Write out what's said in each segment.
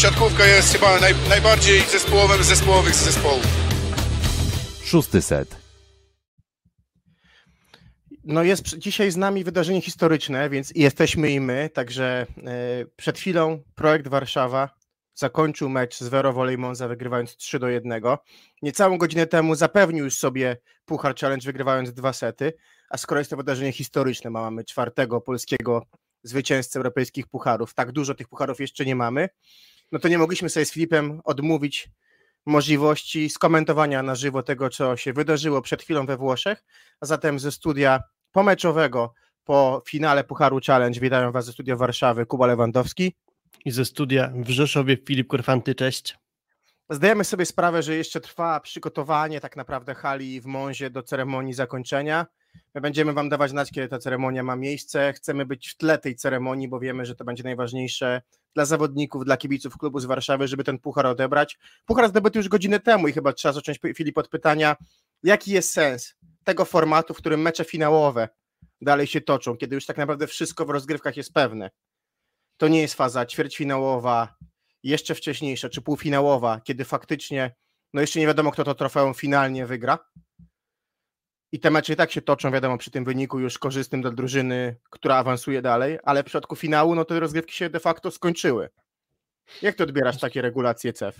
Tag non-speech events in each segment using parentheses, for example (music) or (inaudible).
siatkówka jest chyba naj, najbardziej zespołowym z zespołowych z zespołów. Szósty set. No jest dzisiaj z nami wydarzenie historyczne, więc jesteśmy i my, także e, przed chwilą projekt Warszawa zakończył mecz z Vero Volley Monza wygrywając 3 do 1. Niecałą godzinę temu zapewnił już sobie Puchar Challenge wygrywając dwa sety, a skoro jest to wydarzenie historyczne, mamy czwartego polskiego zwycięzcę europejskich pucharów, tak dużo tych pucharów jeszcze nie mamy, no to nie mogliśmy sobie z Filipem odmówić możliwości skomentowania na żywo tego, co się wydarzyło przed chwilą we Włoszech, a zatem ze studia pomeczowego po finale Pucharu Challenge witają Was ze studia Warszawy Kuba Lewandowski i ze studia w Rzeszowie Filip Korfanty, cześć. Zdajemy sobie sprawę, że jeszcze trwa przygotowanie tak naprawdę hali w Monzie do ceremonii zakończenia. My będziemy Wam dawać znać, kiedy ta ceremonia ma miejsce. Chcemy być w tle tej ceremonii, bo wiemy, że to będzie najważniejsze dla zawodników, dla kibiców klubu z Warszawy, żeby ten puchar odebrać. Puchar zdobyty już godzinę temu i chyba trzeba zacząć, Filip, od pytania, jaki jest sens tego formatu, w którym mecze finałowe dalej się toczą, kiedy już tak naprawdę wszystko w rozgrywkach jest pewne. To nie jest faza ćwierćfinałowa, jeszcze wcześniejsza, czy półfinałowa, kiedy faktycznie no jeszcze nie wiadomo, kto to trofeum finalnie wygra. I te mecze i tak się toczą, wiadomo, przy tym wyniku już korzystnym dla drużyny, która awansuje dalej, ale w przypadku finału, no te rozgrywki się de facto skończyły. Jak ty odbierasz takie regulacje CEF?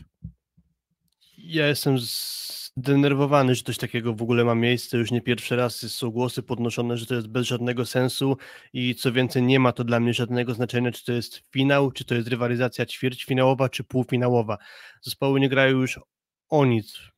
Ja jestem zdenerwowany, że coś takiego w ogóle ma miejsce. Już nie pierwszy raz są głosy podnoszone, że to jest bez żadnego sensu i co więcej, nie ma to dla mnie żadnego znaczenia, czy to jest finał, czy to jest rywalizacja ćwierćfinałowa, czy półfinałowa. Zespoły nie grają już o nic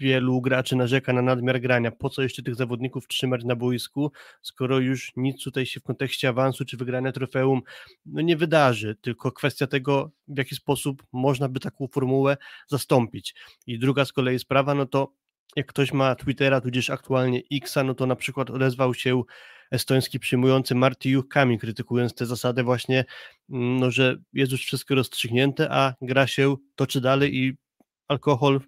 wielu graczy narzeka na nadmiar grania. Po co jeszcze tych zawodników trzymać na boisku, skoro już nic tutaj się w kontekście awansu czy wygrania trofeum no nie wydarzy, tylko kwestia tego, w jaki sposób można by taką formułę zastąpić. I druga z kolei sprawa, no to jak ktoś ma Twittera, tudzież aktualnie Xa, no to na przykład odezwał się estoński przyjmujący Marty Juchkami, krytykując tę zasadę właśnie, mm, no, że jest już wszystko rozstrzygnięte, a gra się toczy dalej i alkohol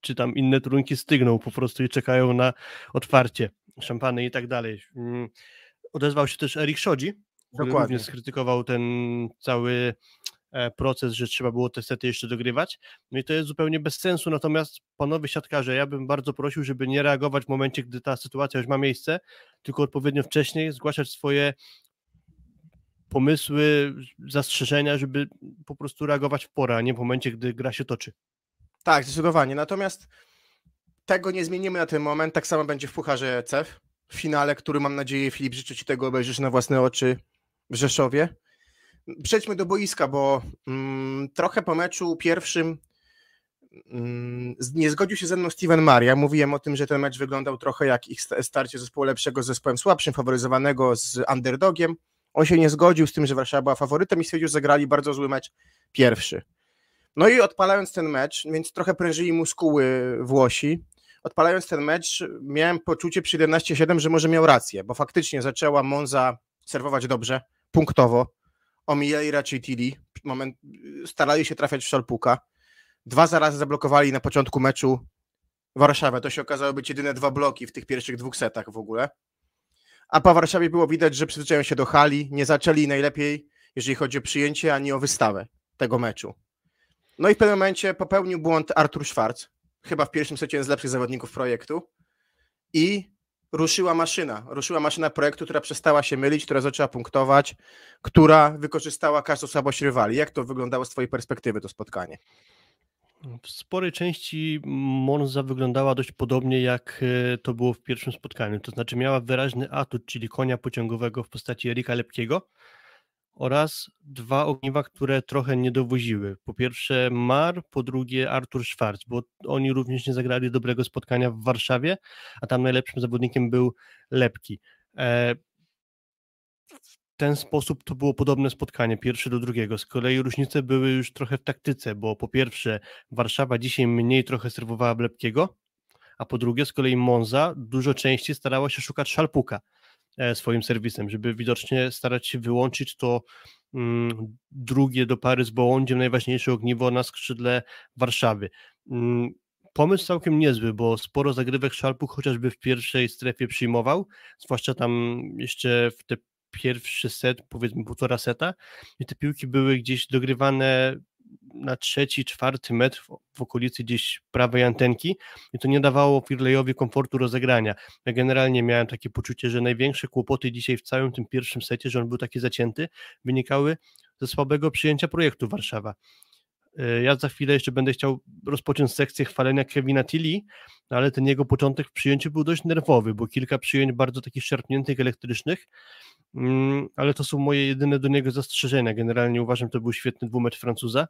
czy tam inne trunki stygną po prostu i czekają na otwarcie, szampany i tak dalej. Mm, odezwał się też Erik Szodzi, który Dokładnie. również skrytykował ten cały e, proces, że trzeba było te sety jeszcze dogrywać. No i to jest zupełnie bez sensu, natomiast panowie siatkarze, ja bym bardzo prosił, żeby nie reagować w momencie, gdy ta sytuacja już ma miejsce, tylko odpowiednio wcześniej zgłaszać swoje pomysły, zastrzeżenia, żeby po prostu reagować w porę, a nie w momencie, gdy gra się toczy. Tak, zdecydowanie. Natomiast tego nie zmienimy na ten moment. Tak samo będzie w Pucharze CEF, w finale, który mam nadzieję, Filip, życzę Ci tego obejrzysz na własne oczy w Rzeszowie. Przejdźmy do boiska, bo mm, trochę po meczu pierwszym mm, nie zgodził się ze mną Steven Maria. Mówiłem o tym, że ten mecz wyglądał trochę jak ich starcie zespołu lepszego z zespołem słabszym, faworyzowanego z underdogiem. On się nie zgodził z tym, że Warszawa była faworytem i stwierdził, że zagrali bardzo zły mecz pierwszy. No i odpalając ten mecz, więc trochę prężyli muskuły Włosi, odpalając ten mecz miałem poczucie przy 11-7, że może miał rację, bo faktycznie zaczęła Monza serwować dobrze, punktowo, omijali raczej Tilly, moment, starali się trafiać w Szalpuka, dwa zarazy zablokowali na początku meczu Warszawę, to się okazało być jedyne dwa bloki w tych pierwszych dwóch setach w ogóle, a po Warszawie było widać, że przyzwyczają się do hali, nie zaczęli najlepiej, jeżeli chodzi o przyjęcie, ani o wystawę tego meczu. No i w pewnym momencie popełnił błąd Artur Schwarz, chyba w pierwszym secie jeden z lepszych zawodników projektu. I ruszyła maszyna, ruszyła maszyna projektu, która przestała się mylić, która zaczęła punktować, która wykorzystała każdą słabość rywali. Jak to wyglądało z twojej perspektywy to spotkanie? W sporej części Monza wyglądała dość podobnie jak e, to było w pierwszym spotkaniu, to znaczy miała wyraźny atut, czyli konia pociągowego w postaci Erika Lepkiego, oraz dwa ogniwa, które trochę nie dowoziły. Po pierwsze Mar, po drugie Artur Schwarz, bo oni również nie zagrali dobrego spotkania w Warszawie, a tam najlepszym zawodnikiem był Lepki. E, w ten sposób to było podobne spotkanie, pierwsze do drugiego. Z kolei różnice były już trochę w taktyce, bo po pierwsze Warszawa dzisiaj mniej trochę serwowała Lepkiego, a po drugie z kolei Monza dużo częściej starała się szukać Szalpuka swoim serwisem, żeby widocznie starać się wyłączyć to mm, drugie do pary z Bołądziem, najważniejsze ogniwo na skrzydle Warszawy. Mm, pomysł całkiem niezły, bo sporo zagrywek Szalpuk chociażby w pierwszej strefie przyjmował, zwłaszcza tam jeszcze w te pierwszy set, powiedzmy półtora seta i te piłki były gdzieś dogrywane na trzeci, czwarty metr w, okolicy gdzieś prawej antenki i to nie dawało Firlejowi komfortu rozegrania. Ja generalnie miałem takie poczucie, że największe kłopoty dzisiaj w całym tym pierwszym secie, że on był taki zacięty, wynikały ze słabego przyjęcia projektu Warszawa. E, ja za chwilę jeszcze będę chciał rozpocząć sekcję chwalenia Kevina Tilly, no ale ten jego początek w przyjęciu był dość nerwowy, bo kilka przyjęć bardzo takich szarpniętych, elektrycznych, mm, ale to są moje jedyne do niego zastrzeżenia. Generalnie uważam, to był świetny dwumecz Francuza.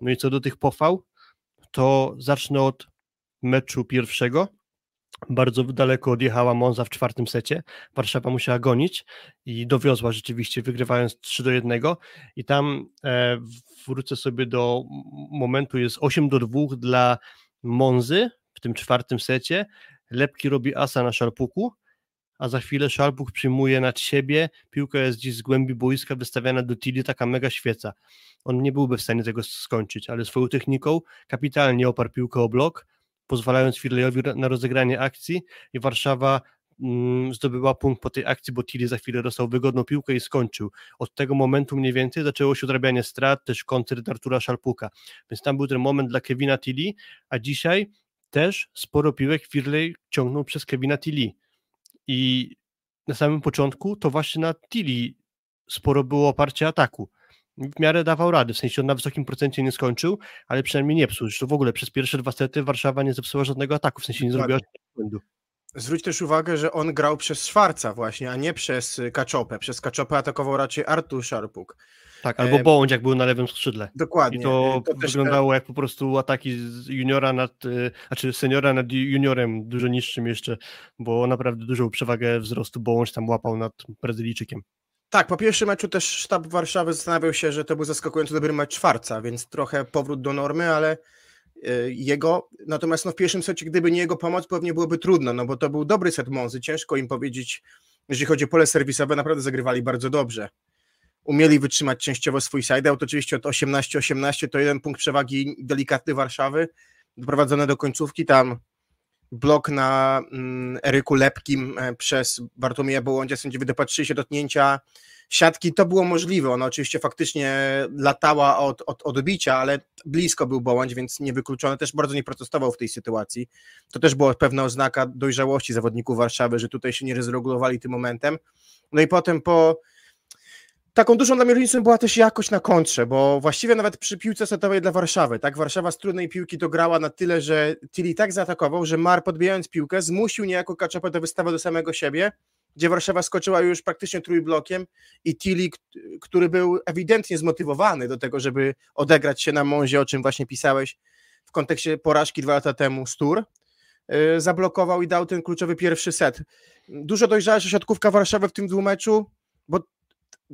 No i co do tych pochwał, to zacznę od meczu pierwszego. Bardzo daleko odjechała Monza w czwartym secie. Warszawa musiała gonić i dowiozła rzeczywiście, wygrywając 3 do 1. I tam e, wrócę sobie do momentu, jest 8 do 2 dla Monzy w tym czwartym secie. Lepki robi asa na szarpuku, a za chwilę szarpuk przyjmuje nad siebie. Piłka jest gdzieś z głębi boiska wystawiana do Tilly, taka mega świeca. On nie byłby w stanie tego skończyć, ale swoją techniką kapitalnie oparł piłkę o blok, pozwalając Firlejowi na rozegranie akcji i Warszawa mm, zdobyła punkt po tej akcji, bo Tilly za chwilę dostał wygodną piłkę i skończył. Od tego momentu mniej więcej zaczęło się odrabianie strat, też koncert Artura Szalpuka. Więc tam był ten moment dla Kevina Tilly, a dzisiaj też sporo piłek Firley ciągnął przez Kevina Tilly. I na samym początku to właśnie na Tilly sporo było oparcie ataku w miarę dawał rady, w sensie on na wysokim procencie nie skończył, ale przynajmniej nie psuł. Zresztą w ogóle przez pierwsze dwa sety Warszawa nie zepsuła żadnego ataku, w sensie nie zrobiła żadnego błędu. Zwróć też uwagę, że on grał przez Szwarca właśnie, a nie przez Kaczopę. Przez Kaczopę atakował raczej Artur Szarpuk. Tak, albo Bołądź, jak był na lewym skrzydle. Dokładnie. I to, to wyglądało też... jak po prostu ataki z juniora nad, y, znaczy seniora nad juniorem, dużo niższym jeszcze, bo naprawdę dużą przewagę wzrostu Bołądź tam łapał nad Brazylijczykiem. Tak, po pierwszym meczu też sztab Warszawy zastanawiał się, że to był zaskakująco dobry mecz czwarca, więc trochę powrót do normy, ale y, jego, natomiast no w pierwszym secie, gdyby nie jego pomoc, pewnie byłoby trudno, no bo to był dobry set Monzy, ciężko im powiedzieć, jeżeli chodzi o pole serwisowe, naprawdę zagrywali bardzo dobrze. Umieli wytrzymać częściowo swój side-out, oczywiście od 18-18 to jeden punkt przewagi delikatny Warszawy, doprowadzone do końcówki, tam blok na mm, Eryku Lepkim e, przez Bartłomieja Bołądzia, sędziowie dopatrzyli się dotknięcia siatki, to było możliwe, ona oczywiście faktycznie latała od, od odbicia, ale blisko był Bołądź, więc niewykluczone, też bardzo nie protestował w tej sytuacji, to też była pewna oznaka dojrzałości zawodników Warszawy, że tutaj się nie rozregulowali tym momentem, no i potem po Taką dużą dla mnie różnicą była też jakość na kontrze, bo właściwie nawet przy piłce setowej dla Warszawy, tak, Warszawa z trudnej piłki dograła na tyle, że Tilly tak zaatakował, że Mar podbijając piłkę zmusił niejako Kaczapę do wystawy do samego siebie, gdzie Warszawa skoczyła już praktycznie trójblokiem i Tilly, który był ewidentnie zmotywowany do tego, żeby odegrać się na Mązie, o czym właśnie pisałeś w kontekście porażki dwa lata temu z Tour, yy, zablokował i dał ten kluczowy pierwszy set. Dużo dojrzalsza środkówka Warszawy w tym dwumeczu, bo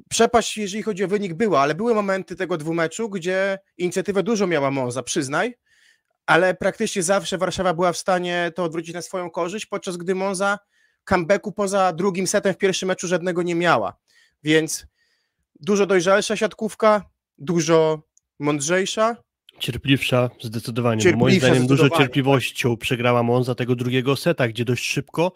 przepaść, jeżeli chodzi o wynik, była, ale były momenty tego dwumeczu, gdzie inicjatywę dużo miała Monza, przyznaj, ale praktycznie zawsze Warszawa była w stanie to odwrócić na swoją korzyść, podczas gdy Monza comebacku poza drugim setem w pierwszym meczu żadnego nie miała. Więc dużo dojrzalsza siatkówka, dużo mądrzejsza. Cierpliwsza, zdecydowanie. Cierpliwsza, moim zdaniem dużo cierpliwością przegrała Monza tego drugiego seta, gdzie dość szybko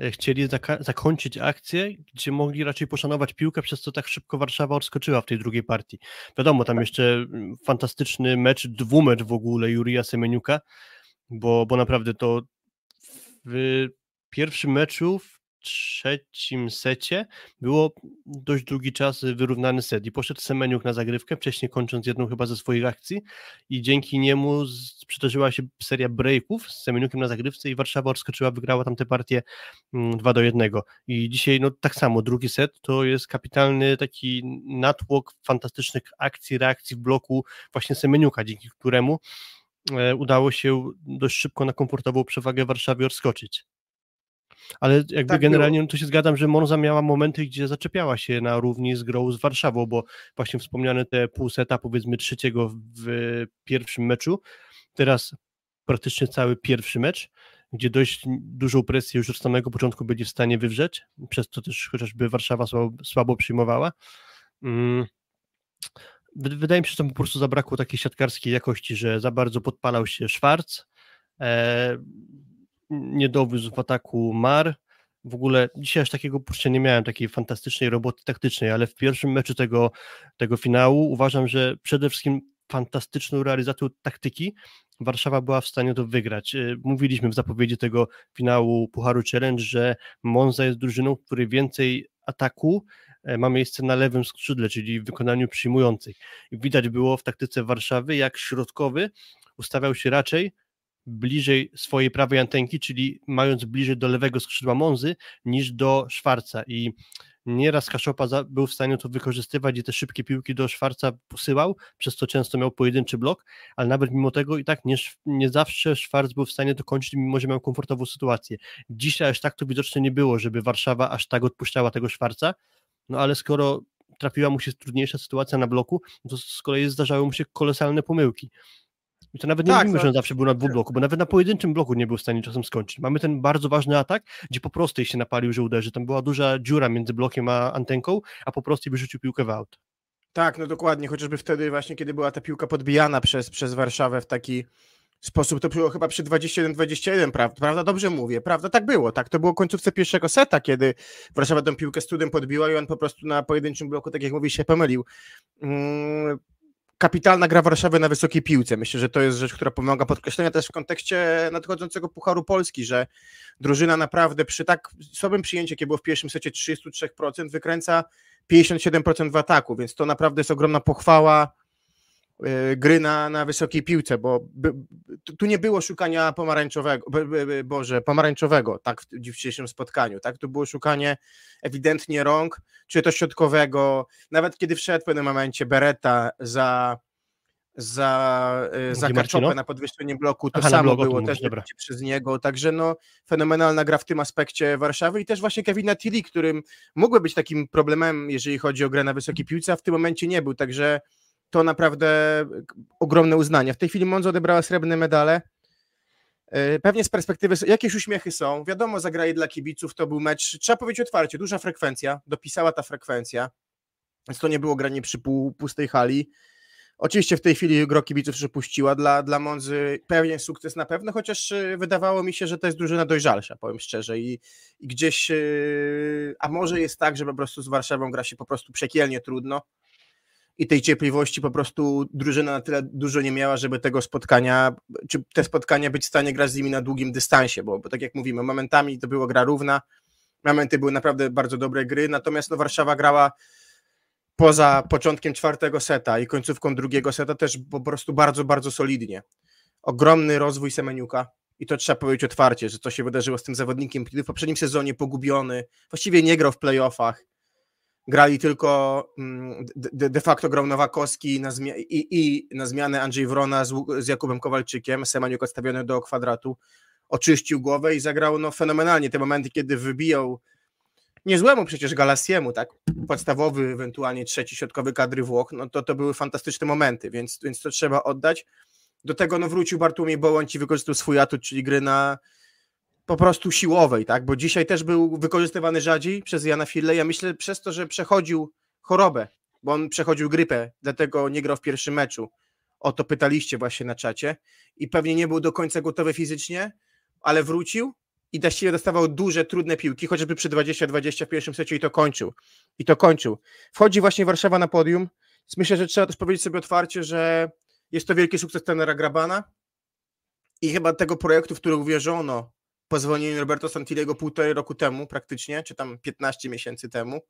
E, chcieli zakończyć akcję, gdzie mogli raczej poszanować piłkę, przez co tak szybko Warszawa odskoczyła w tej drugiej partii. Wiadomo, tam tak. jeszcze mm, fantastyczny mecz, dwumecz w ogóle Jurija Semeniuka, bo, bo naprawdę to w pierwszym meczu trzecim secie było dość długi czas wyrównany set i poszedł Semeniuk na zagrywkę, wcześniej kończąc jedną chyba ze swoich akcji i dzięki niemu przydarzyła się seria breaków z Semeniukiem na zagrywce i Warszawa odskoczyła, wygrała tam tę partię 2 mm, do 1 i dzisiaj no tak samo, drugi set to jest kapitalny taki natłok fantastycznych akcji, reakcji w bloku właśnie Semeniuka, dzięki któremu e, udało się dość szybko na komfortową przewagę Warszawie odskoczyć. Ale jakby tak generalnie no to się zgadzam, że Monza miała momenty, gdzie zaczepiała się na równi z grą z Warszawą, bo właśnie wspomniane te pół seta, powiedzmy trzeciego w pierwszym meczu, teraz praktycznie cały pierwszy mecz, gdzie dość dużą presję już od samego początku byli w stanie wywrzeć, przez to też chociażby Warszawa słabo, słabo przyjmowała. Mm. Wydaje mi się, że tam po prostu zabrakło takiej siatkarskiej jakości, że za bardzo podpalał się Schwarz, e, nie dowiózł w ataku Mar, w ogóle dzisiaj aż takiego poczucia nie miałem, takiej fantastycznej roboty taktycznej, ale w pierwszym meczu tego, tego finału uważam, że przede wszystkim fantastyczną realizacją taktyki Warszawa była w stanie to wygrać. Y, mówiliśmy w zapowiedzi tego finału Pucharu Challenge, że Monza jest drużyną, w której więcej ataku e, ma miejsce na lewym skrzydle, czyli w wykonaniu przyjmujących. Widać było w taktyce Warszawy, jak środkowy ustawiał się raczej bliżej swojej prawej antenki, czyli mając bliżej do lewego skrzydła Monzy niż do Szwarca i nieraz Kaszopa był w stanie to wykorzystywać i te szybkie piłki do Szwarca posyłał, przez co często miał pojedynczy blok, ale nawet mimo tego i tak nie, nie zawsze Szwarc był w stanie dokończyć, mimo że miał komfortową sytuację. Dzisiaj aż tak to widocznie nie było, żeby Warszawa aż tak odpuszczała tego Szwarca, no ale skoro trafiła mu się trudniejsza sytuacja na bloku, to z kolei zdarzały mu się kolosalne pomyłki. I to nawet nie tak, mówimy, że on zawsze był na dwubloku, bo nawet na pojedynczym bloku nie był w stanie czasem skończyć. Mamy ten bardzo ważny atak, gdzie po prostej się napalił, że uderzy. Tam była duża dziura między blokiem a antenką, a po prostej wyrzucił piłkę w aut. Tak, no dokładnie, chociażby wtedy właśnie, kiedy była ta piłka podbijana przez, przez Warszawę w taki sposób, to było chyba przy 21-21, prawda? prawda? Dobrze mówię, prawda? Tak było, tak? To było końcówce pierwszego seta, kiedy Warszawa tę piłkę studem podbiła i on po prostu na pojedynczym bloku, tak jak mówi, się pomylił. Kapitalna gra Warszawy na wysokiej piłce. Myślę, że to jest rzecz, która pomaga podkreślenia też w kontekście nadchodzącego Pucharu Polski, że drużyna naprawdę przy tak słabym przyjęciu, jakie było w pierwszym secie 33%, wykręca 57% w ataku, więc to naprawdę jest ogromna pochwała gry na, na wysokiej piłce, bo by, tu nie było szukania pomarańczowego, Boże, pomarańczowego, tak, w dzisiejszym spotkaniu, tak, tu było szukanie ewidentnie rąk, czy to środkowego, nawet kiedy wszedł w pewnym momencie Beretta za za, y, za Kaczopę na podwyższenie bloku, to Aha, samo było też przez niego, także no fenomenalna gra w tym aspekcie Warszawy i też właśnie Kevina Tilly, którym mógłby być takim problemem, jeżeli chodzi o grę na wysokiej piłce, a w tym momencie nie był, także to naprawdę ogromne uznanie. W tej chwili Monzo odebrała srebrne medale. E, pewnie z perspektywy jakieś uśmiechy są. Wiadomo, zagrali dla kibiców, to był mecz, trzeba powiedzieć otwarcie, duża frekwencja, dopisała ta frekwencja, więc to nie było granie przy pół, pustej hali. Oczywiście w tej chwili gro kibiców przepuściła dla, dla Monzy pewien sukces na pewno, chociaż e, wydawało mi się, że to jest drużyna dojrzalsza, powiem szczerze i, i gdzieś, e, a może jest tak, że po prostu z Warszawą gra się po prostu przekielnie trudno, i tej cierpliwości po prostu drużyna na tyle dużo nie miała, żeby tego spotkania, czy te spotkania być w stanie grać z nimi na długim dystansie, bo, bo tak jak mówimy, momentami to była gra równa, momenty były naprawdę bardzo dobre gry, natomiast no, Warszawa grała poza początkiem czwartego seta i końcówką drugiego seta też po prostu bardzo, bardzo solidnie. Ogromny rozwój Semeniuka i to trzeba powiedzieć otwarcie, że co się wydarzyło z tym zawodnikiem, kiedy w poprzednim sezonie pogubiony, właściwie nie grał w playoffach, grali tylko mm, de, de facto grał Nowakowski na i, i, na zmianę Andrzej Wrona z, z Jakubem Kowalczykiem, Semaniuk odstawiony do kwadratu, oczyścił głowę i zagrał no, fenomenalnie te momenty, kiedy wybijał niezłemu przecież Galasiemu, tak, podstawowy, ewentualnie trzeci środkowy kadry Włoch, no to to były fantastyczne momenty, więc, więc to trzeba oddać. Do tego no, wrócił Bartłomiej Bołądź i wykorzystał swój atut, czyli gry na, po prostu siłowej, tak? Bo dzisiaj też był wykorzystywany rzadziej przez Jana Fille. Ja myślę przez to, że przechodził chorobę, bo on przechodził grypę, dlatego nie grał w pierwszym meczu. O to pytaliście właśnie na czacie i pewnie nie był do końca gotowy fizycznie, ale wrócił i właściwie dostawał duże, trudne piłki, chociażby przy 20-20 w pierwszym secie i to kończył. I to kończył. Wchodzi właśnie Warszawa na podium. Myślę, że trzeba też powiedzieć sobie otwarcie, że jest to wielki sukces tenera Grabana i chyba tego projektu, w który uwierzono po zwolnieniu Roberto Santiliego półtorej roku temu praktycznie, czy tam 15 miesięcy temu.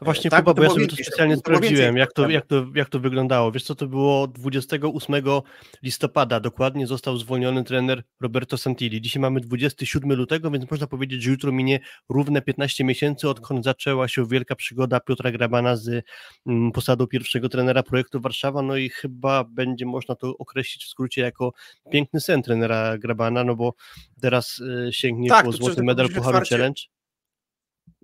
Właśnie tak, Kuba, bo ja sobie to specjalnie sprawdziłem, jak to, jak, to, jak to wyglądało. Wiesz co, to było 28 listopada dokładnie został zwolniony trener Roberto Santilli. Dzisiaj mamy 27 lutego, więc można powiedzieć, że jutro minie równe 15 miesięcy, odkąd zaczęła się wielka przygoda Piotra Grabana z mm, posadą pierwszego trenera projektu Warszawa, no i chyba będzie można to określić w skrócie jako piękny sen trenera Grabana, no bo teraz y, sięgnie tak, po złoty medal Pucharu Challenge.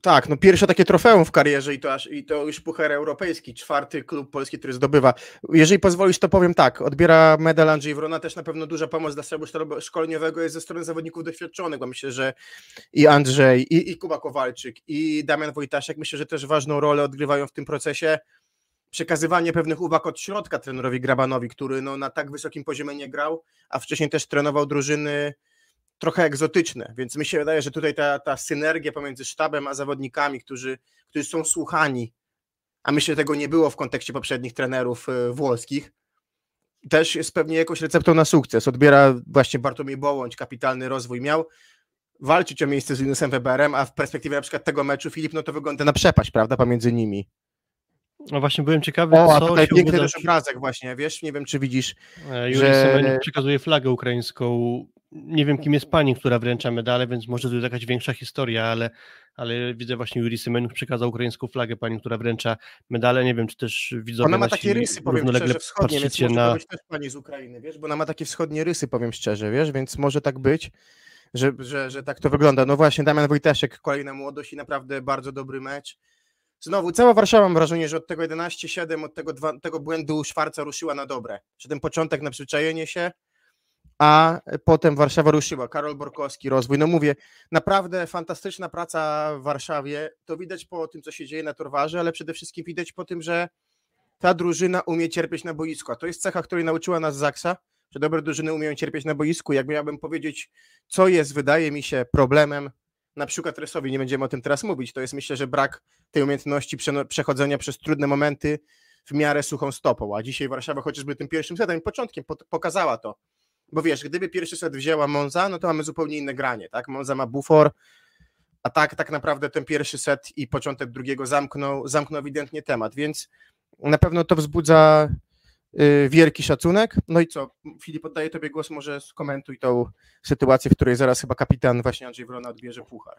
Tak, no pierwsze takie trofeum w karierze i to, aż, i to już puchar europejski, czwarty klub polski, który zdobywa. Jeżeli pozwolisz, to powiem tak, odbiera medal Andrzej Wrona, też na pewno duża pomoc dla strefy szkoleniowego jest ze strony zawodników doświadczonych, bo myślę, że i Andrzej, i, i Kuba Kowalczyk, i Damian Wojtaszek, myślę, że też ważną rolę odgrywają w tym procesie przekazywanie pewnych uwag od środka trenerowi Grabanowi, który no, na tak wysokim poziomie nie grał, a wcześniej też trenował drużyny trochę egzotyczne, więc mi się wydaje, że tutaj ta, ta synergia pomiędzy sztabem a zawodnikami, którzy, którzy są słuchani, a myślę, że tego nie było w kontekście poprzednich trenerów e, włoskich, też jest pewnie jakąś receptą na sukces. Odbiera właśnie Bartłomiej Bołądź, kapitalny rozwój miał, walczyć o miejsce z Linusem Weberem, a w perspektywie na przykład tego meczu Filip, no to wygląda na przepaść, prawda, pomiędzy nimi. No właśnie byłem ciekawy, O, a co tutaj się piękny uda... obrazek właśnie, wiesz, nie wiem czy widzisz, E, Juri że- przekazuje flagę ukraińską. Nie wiem, kim jest pani, która wręcza medale, więc może to jest jakaś większa historia, ale, ale widzę właśnie Juri Semeniuk przekazał ukraińską flagę pani, która wręcza medale. Nie wiem, czy też widzowie Ona ma takie rysy, powiem szczerze, wschodnie, więc może na... być też pani z Ukrainy, wiesz, bo ona ma takie wschodnie rysy, powiem szczerze, wiesz, więc może tak być, że, że, że tak to wygląda. No właśnie, Damian Wojtaszek, kolejna młodość i naprawdę bardzo dobry mecz. Znowu, cała Warszawa mam wrażenie, że od tego 11-7, od tego, dwa, tego błędu Szwarca ruszyła na dobre. Że ten początek na przyzwyczajenie się, a potem Warszawa ruszyła. Karol Borkowski, rozwój. No mówię, naprawdę fantastyczna praca w Warszawie. To widać po tym, co się dzieje na Torwarze, ale przede wszystkim widać po tym, że ta drużyna umie cierpieć na boisku. A to jest cecha, której nauczyła nas Zaksa, że dobre drużyny umieją cierpieć na boisku. Jak miałbym powiedzieć, co jest, wydaje mi się, problemem, na przykład Resowi, nie będziemy o tym teraz mówić, to jest myślę, że brak tej umiejętności przechodzenia przez trudne momenty w miarę suchą stopą. A dzisiaj Warszawa chociażby tym pierwszym setem, początkiem pokazała to. Bo wiesz, gdyby pierwszy set wzięła Monza, no to mamy zupełnie inne granie, tak? Monza ma bufor, a tak, tak naprawdę ten pierwszy set i początek drugiego zamknął, zamknął ewidentnie temat, więc na pewno to wzbudza wielki szacunek. No i co, Filip, oddaję Tobie głos, może skomentuj tą sytuację, w której zaraz chyba kapitan właśnie Andrzej Wrona odbierze puchar.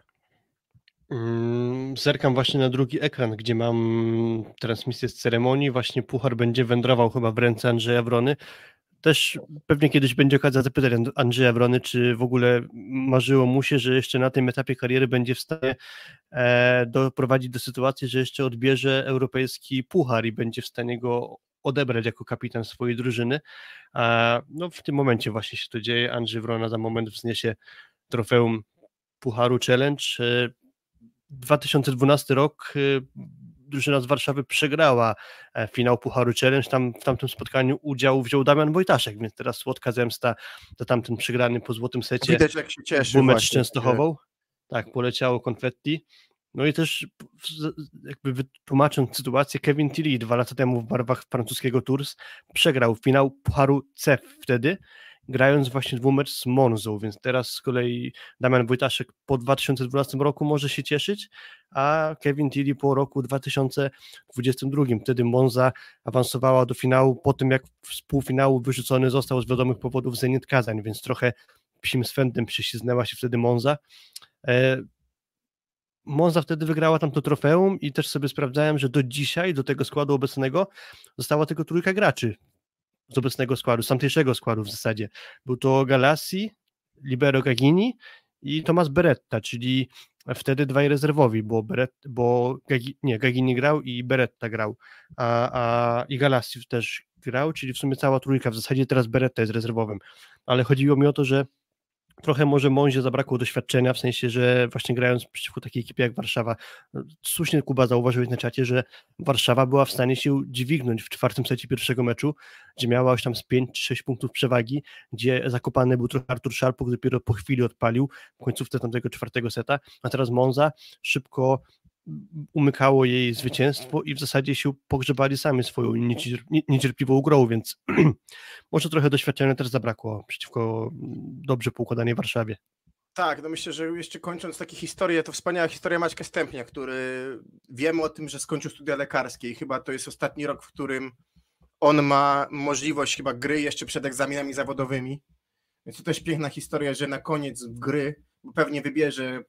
Mm, Zerkam właśnie na drugi ekran, gdzie mam transmisję z ceremonii. Właśnie puchar będzie wędrował chyba w ręce Andrzeja Wrony. Też pewnie kiedyś będzie okazja zapytać And- Andrzeja Wrony, czy w ogóle marzyło mu się, że jeszcze na tym etapie kariery będzie w stanie e, doprowadzić do sytuacji, że jeszcze odbierze europejski puchar i będzie w stanie go odebrać jako kapitan swojej drużyny. A, no w tym momencie właśnie się to dzieje. Andrzej Wrona za moment wzniesie trofeum Pucharu Challenge. E, 2012 rok y, drużyna z Warszawy przegrała e, finał Pucharu Challenge. Tam w tamtym spotkaniu udział wziął Damian Wojtaszek, więc teraz słodka zemsta za tamten przegrany po złotym secie. Widać, jak się cieszy. Był mecz z właśnie, Częstochową. Tak, poleciało konfetti. No i też jakby wytłumacząc sytuację, Kevin Tilly dwa lata temu w barwach francuskiego Tours przegrał finał Pucharu CEF wtedy, grając właśnie dwumecz z Monzą, więc teraz z kolei Damian Wojtaszek po 2012 roku może się cieszyć, a Kevin Tilly po roku 2022. Wtedy Monza awansowała do finału po tym, jak z półfinału wyrzucony został z wiadomych powodów Zenit Kazań, więc trochę psim swędem prześliznęła się wtedy Monza. Monza wtedy wygrała tam to trofeum i też sobie sprawdzałem, że do dzisiaj, do tego składu obecnego została tylko trójka graczy z obecnego składu, z tamtejszego składu w zasadzie. Był to Galassi, Libero Gagini i Tomas Beretta, czyli wtedy dwaj rezerwowi, bo, Beret, bo Gagi, nie, Gagini grał i Beretta grał, a, a i Galassi też grał, czyli w sumie cała trójka, w zasadzie teraz Beretta jest rezerwowym, ale chodziło mi o to, że trochę może Monzie zabrakło doświadczenia, w sensie, że właśnie grając przeciwko takiej ekipie jak Warszawa, słusznie Kuba zauważyłeś na czacie, że Warszawa była w stanie się dźwignąć w czwartym secie pierwszego meczu, gdzie miała już tam z 5-6 punktów przewagi, gdzie zakopany był trochę Artur Szarpuk, dopiero po chwili odpalił w końcówce tamtego czwartego seta, a teraz Monza szybko umykało jej zwycięstwo i w zasadzie się pogrzebali sami swoją niecier- nie- niecierpliwą grą, więc (clears throat) może trochę doświadczenia też zabrakło przeciwko dobrze poukładanej Warszawie. Tak, no myślę, że jeszcze kończąc takie historie, to wspaniała historia Maćka Stępnia, który wiemy o tym, że skończył studia lekarskie i chyba to jest ostatni rok, w którym on ma możliwość chyba gry jeszcze przed egzaminami zawodowymi. Więc to też piękna historia, że na koniec gry pewnie wybierze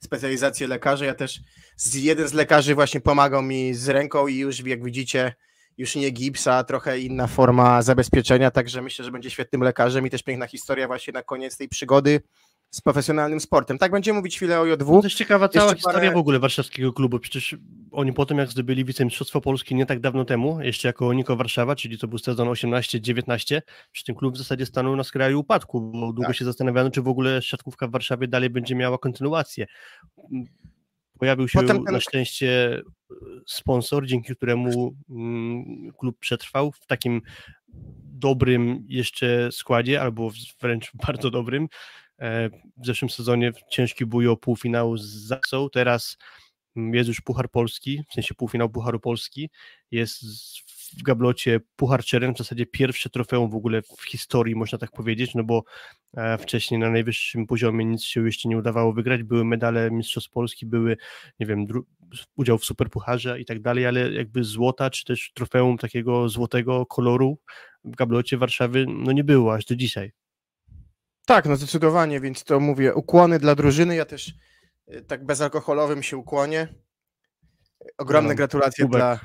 specjalizację lekarza. Ja też z, jeden z lekarzy właśnie pomagał mi z ręką i już jak widzicie, już nie gipsa, trochę inna forma zabezpieczenia, także myślę, że będzie świetnym lekarzem i też piękna historia właśnie na koniec tej przygody z profesjonalnym sportem. Tak, będziemy mówić chwilę o No JW. to jest ciekawa cała Jeszcze historia parę- w ogóle warszawskiego klubu. Przecież oni po tym, jak zdobyli wicemistrzostwo Polski nie tak dawno temu, jeszcze jako Niko Warszawa, czyli to był sezon 18-19, przy tym klub w zasadzie stanął na skraju upadku, bo długo Tak. się zastanawiano, czy w ogóle siatkówka w Warszawie dalej będzie miała kontynuację. Pojawił się ten- na szczęście e, sponsor, dzięki któremu mm, klub przetrwał w takim dobrym jeszcze składzie, albo wręcz (laughs) bardzo dobrym. E, w zeszłym sezonie ciężki bój o półfinał z Zaksą, teraz jest już Puchar Polski, w sensie półfinał Pucharu Polski, jest w gablocie Puchar Czeren, w zasadzie pierwsze trofeum w ogóle w historii, można tak powiedzieć, no bo e, wcześniej na najwyższym poziomie nic się jeszcze nie udawało wygrać, były medale Mistrzostw Polski, były, nie wiem, udział w Superpucharze i tak dalej, ale jakby złota, czy też trofeum takiego złotego koloru w gablocie Warszawy, no nie było aż do dzisiaj. Tak, no zdecydowanie, więc to mówię, ukłony dla drużyny, ja też y, tak bezalkoholowym się ukłonię. Ogromne no, gratulacje kubek. dla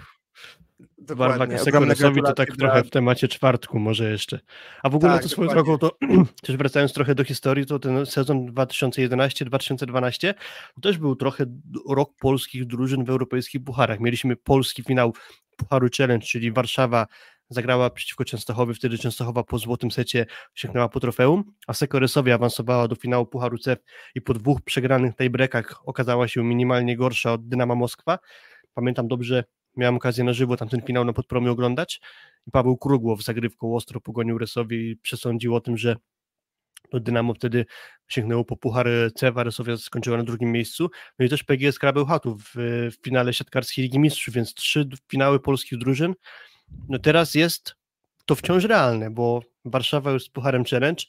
Dokładnie. Sekoresowi to tak trochę w temacie czwartku może jeszcze. A w ogóle tak, to swoją drogą, to (clears throat) też wracając trochę do historii, to ten sezon 2011-2012 to też był trochę rok polskich drużyn w europejskich pucharach. Mieliśmy polski finał Pucharu Challenge, czyli Warszawa zagrała przeciwko Częstochowi, wtedy Częstochowa po złotym secie sięgnęła po trofeum, a Sekoresowi awansowała do finału Pucharu CEF i po dwóch przegranych tiebreakach okazała się minimalnie gorsza od Dynama Moskwa. Pamiętam dobrze, miałem okazję na żywo tamten finał na Podpromiu oglądać i Paweł Krugłow zagrywką ostro pogonił Resowi i przesądził o tym, że to Dynamo wtedy sięgnęło po Puchar CEF, a Resowia skończyła na drugim miejscu. No i też PGS Krabełchatów w, w finale siatkarskiej Ligi Mistrzów, więc trzy finały polskich drużyn. No teraz jest to wciąż realne, bo Warszawa już z Pucharem Challenge,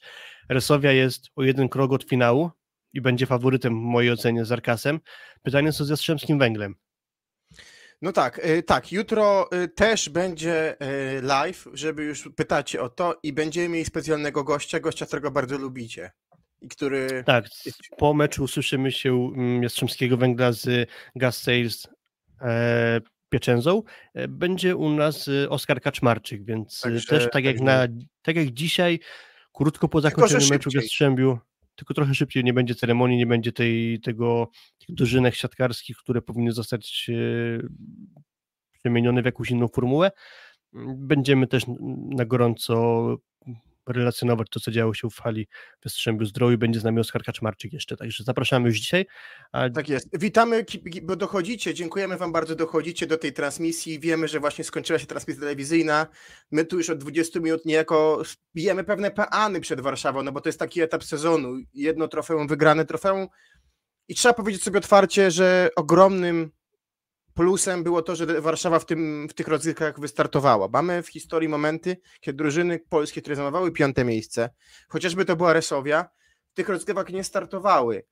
Resowia jest o jeden krok od finału i będzie faworytem w mojej ocenie z Arkasem. Pytanie co z Jastrzębskim Węglem. No tak, y, tak. Jutro y, też będzie y, live, żeby już pytać o to i będziemy mieli specjalnego gościa, gościa, którego bardzo lubicie. I który. Tak, po meczu usłyszymy się mm, Jastrzębskiego Węgla z Gas Sales e, Pieczęzą. E, będzie u nas Oskar Kaczmarczyk, więc Także, też tak jak, na, tak jak dzisiaj, krótko po zakończeniu meczu w Jastrzębiu, tylko trochę szybciej, nie będzie ceremonii, nie będzie tej, tego, tych dożynek siatkarskich, które powinny zostać e, przemienione w jakąś inną formułę. Będziemy też na gorąco relacjonować to, co działo się w hali w Jastrzębiu Zdroju. Będzie z nami Oskar Kaczmarczyk jeszcze, także zapraszamy już dzisiaj. A... Tak jest. Witamy, bo dochodzicie, dziękujemy Wam bardzo, dochodzicie do tej transmisji. Wiemy, że właśnie skończyła się transmisja telewizyjna. My tu już od 20 minut niejako bijemy pewne peany przed Warszawą, no bo to jest taki etap sezonu. Jedno trofeum, wygrane trofeum i trzeba powiedzieć sobie otwarcie, że ogromnym Plusem było to, że Warszawa w, tym, w tych rozgrywkach wystartowała. Mamy w historii momenty, kiedy drużyny polskie, które zajmowały piąte miejsce, chociażby to była Resowia, w tych rozgrywkach nie startowały.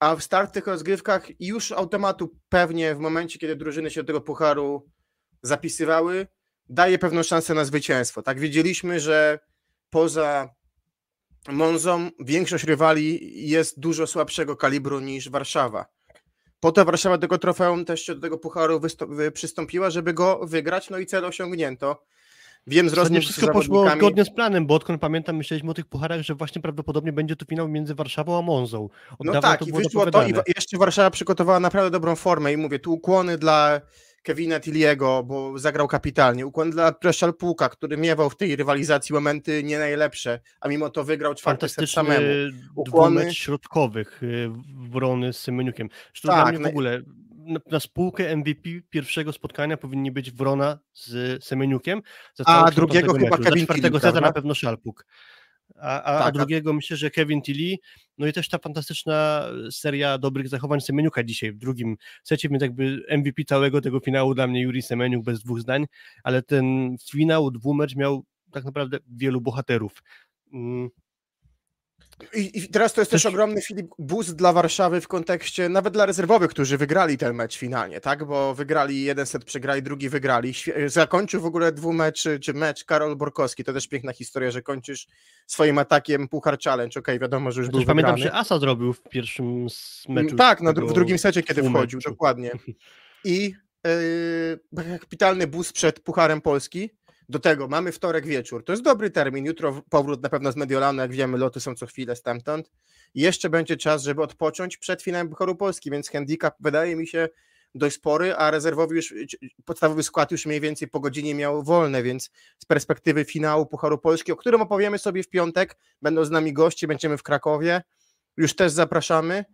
A w start w tych rozgrywkach już automatu pewnie w momencie, kiedy drużyny się do tego pucharu zapisywały, daje pewną szansę na zwycięstwo. Tak wiedzieliśmy, że poza Monzą większość rywali jest dużo słabszego kalibru niż Warszawa. Po to Warszawa tego trofeum też do tego pucharu przystąpiła, żeby go wygrać, no i cel osiągnięto. Wiem z rozmów wszystko z poszło zgodnie z planem, bo odkąd pamiętam, myśleliśmy o tych pucharach, że właśnie prawdopodobnie będzie to finał między Warszawą a Monzą. Od no tak, to i wyszło to i jeszcze Warszawa przygotowała naprawdę dobrą formę i mówię, tu ukłony dla Kevina Tilliego, bo zagrał kapitalnie. Ukłon dla Przeszalpuka, który miewał w tej rywalizacji momenty nie najlepsze, a mimo to wygrał czwarty set samemu. Ukłony środkowych y, Wrony z Semeniukiem. Tak, w ogóle na, na, spółkę MVP pierwszego spotkania powinni być Wrona z Semeniukiem. a drugiego chyba meczu. Kevin Za czwartego seta na pewno Szalpuk. A, a, tak, a, drugiego myślę, że Kevin Tilly, no i też ta fantastyczna seria dobrych zachowań Semeniuka dzisiaj w drugim secie, więc jakby MVP całego tego finału dla mnie Juri Semeniuk bez dwóch zdań, ale ten finał dwumecz miał tak naprawdę wielu bohaterów. I, I, teraz to jest też, też ogromny Filip boost dla Warszawy w kontekście, nawet dla rezerwowych, którzy wygrali ten mecz finalnie, tak? Bo wygrali jeden set, przegrali, drugi wygrali. Zakończył w ogóle dwumecz, czy mecz Karol Borkowski. To też piękna historia, że kończysz swoim atakiem Puchar Challenge. Okej, okay, wiadomo, że już był Pamiętam, wygrany. że Asa zrobił w pierwszym meczu. Tak, na, w drugim secie, kiedy wchodził, dokładnie. I yy, kapitalny boost przed Pucharem Polski do tego mamy wtorek wieczór. To jest dobry termin. Jutro powrót na pewno z Mediolanu, jak wiemy, loty są co chwilę stamtąd. I jeszcze będzie czas, żeby odpocząć przed finałem Pucharu Polski, więc handicap wydaje mi się dość spory, a rezerwowy już, podstawowy skład już mniej więcej po godzinie miał wolne, więc z perspektywy finału Pucharu Polski, o którym opowiemy sobie w piątek, będą z nami goście, będziemy w Krakowie, już też zapraszamy,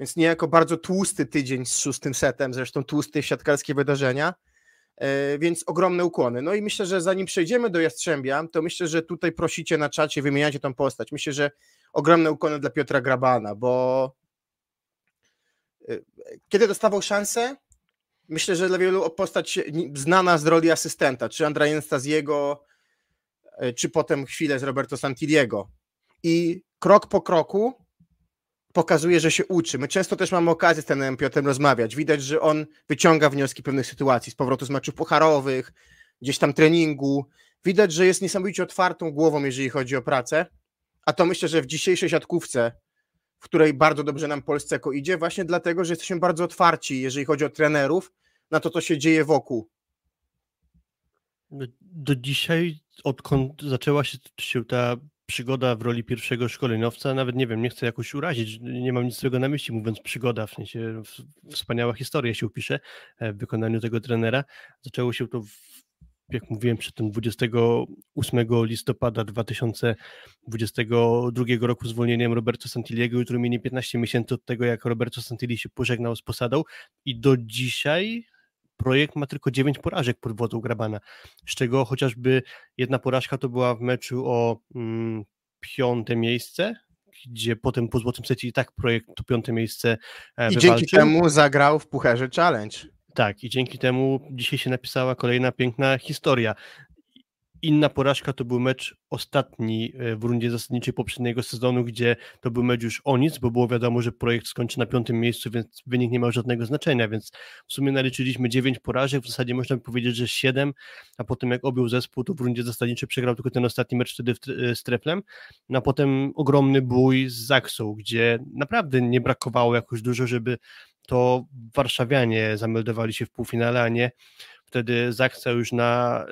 więc niejako bardzo tłusty tydzień z szóstym setem, zresztą tłusty siatkarskie wydarzenia. E, więc ogromne ukłony. No i myślę, że zanim przejdziemy do Jastrzębia, to myślę, że tutaj prosicie na czacie, wymieniacie tą postać. Myślę, że ogromne ukłony dla Piotra Grabana, bo e, kiedy dostawał szansę, myślę, że dla wielu postać znana z roli asystenta, czy Andrea Stazjego, e, czy potem chwilę z Roberto Santiliego. I krok po kroku pokazuje, że się uczy. My często też mamy okazję z tym Piotrem rozmawiać. Widać, że on wyciąga wnioski pewnych sytuacji, z powrotu z meczów pucharowych, gdzieś tam treningu. Widać, że jest niesamowicie otwartą głową, jeżeli chodzi o pracę. A to myślę, że w dzisiejszej siatkówce, w której bardzo dobrze nam Polsce idzie, właśnie dlatego, że jesteśmy bardzo otwarci, jeżeli chodzi o trenerów, na to, co się dzieje wokół. Do dzisiaj, odkąd zaczęła się ta przygoda w roli pierwszego szkoleniowca, nawet nie wiem, nie chcę jakoś urazić, nie mam nic złego na myśli, mówiąc przygoda, w sensie wspaniała historia się upisze e, w wykonaniu tego trenera. Zaczęło się to, w, jak mówiłem, przed tym 28 listopada 2022 roku zwolnieniem Roberto Santiliego, który minie 15 miesięcy od tego, jak Roberto Santilli się pożegnał z posadą i do dzisiaj projekt ma tylko 9 porażek pod wodą Grabana, z czego chociażby jedna porażka to była w meczu o mm, piąte miejsce, gdzie potem po złotym secie i tak projekt to piąte miejsce e, I dzięki temu zagrał w Pucharze Challenge. Tak, i dzięki temu dzisiaj się napisała kolejna piękna historia. Inna porażka to był mecz ostatni e, w rundzie zasadniczej poprzedniego sezonu, gdzie to był mecz już o nic, bo było wiadomo, że projekt skończy na piątym miejscu, więc wynik nie miał żadnego znaczenia, więc w sumie naliczyliśmy dziewięć porażek, w zasadzie można by powiedzieć, że siedem, a potem jak objął zespół, to w rundzie zasadniczej przegrał tylko ten ostatni mecz wtedy e, z Treflem, no a potem ogromny bój z Zaksą, gdzie naprawdę nie brakowało jakoś dużo, żeby to warszawianie zameldowali się w półfinale, a nie wtedy Zaksa już na.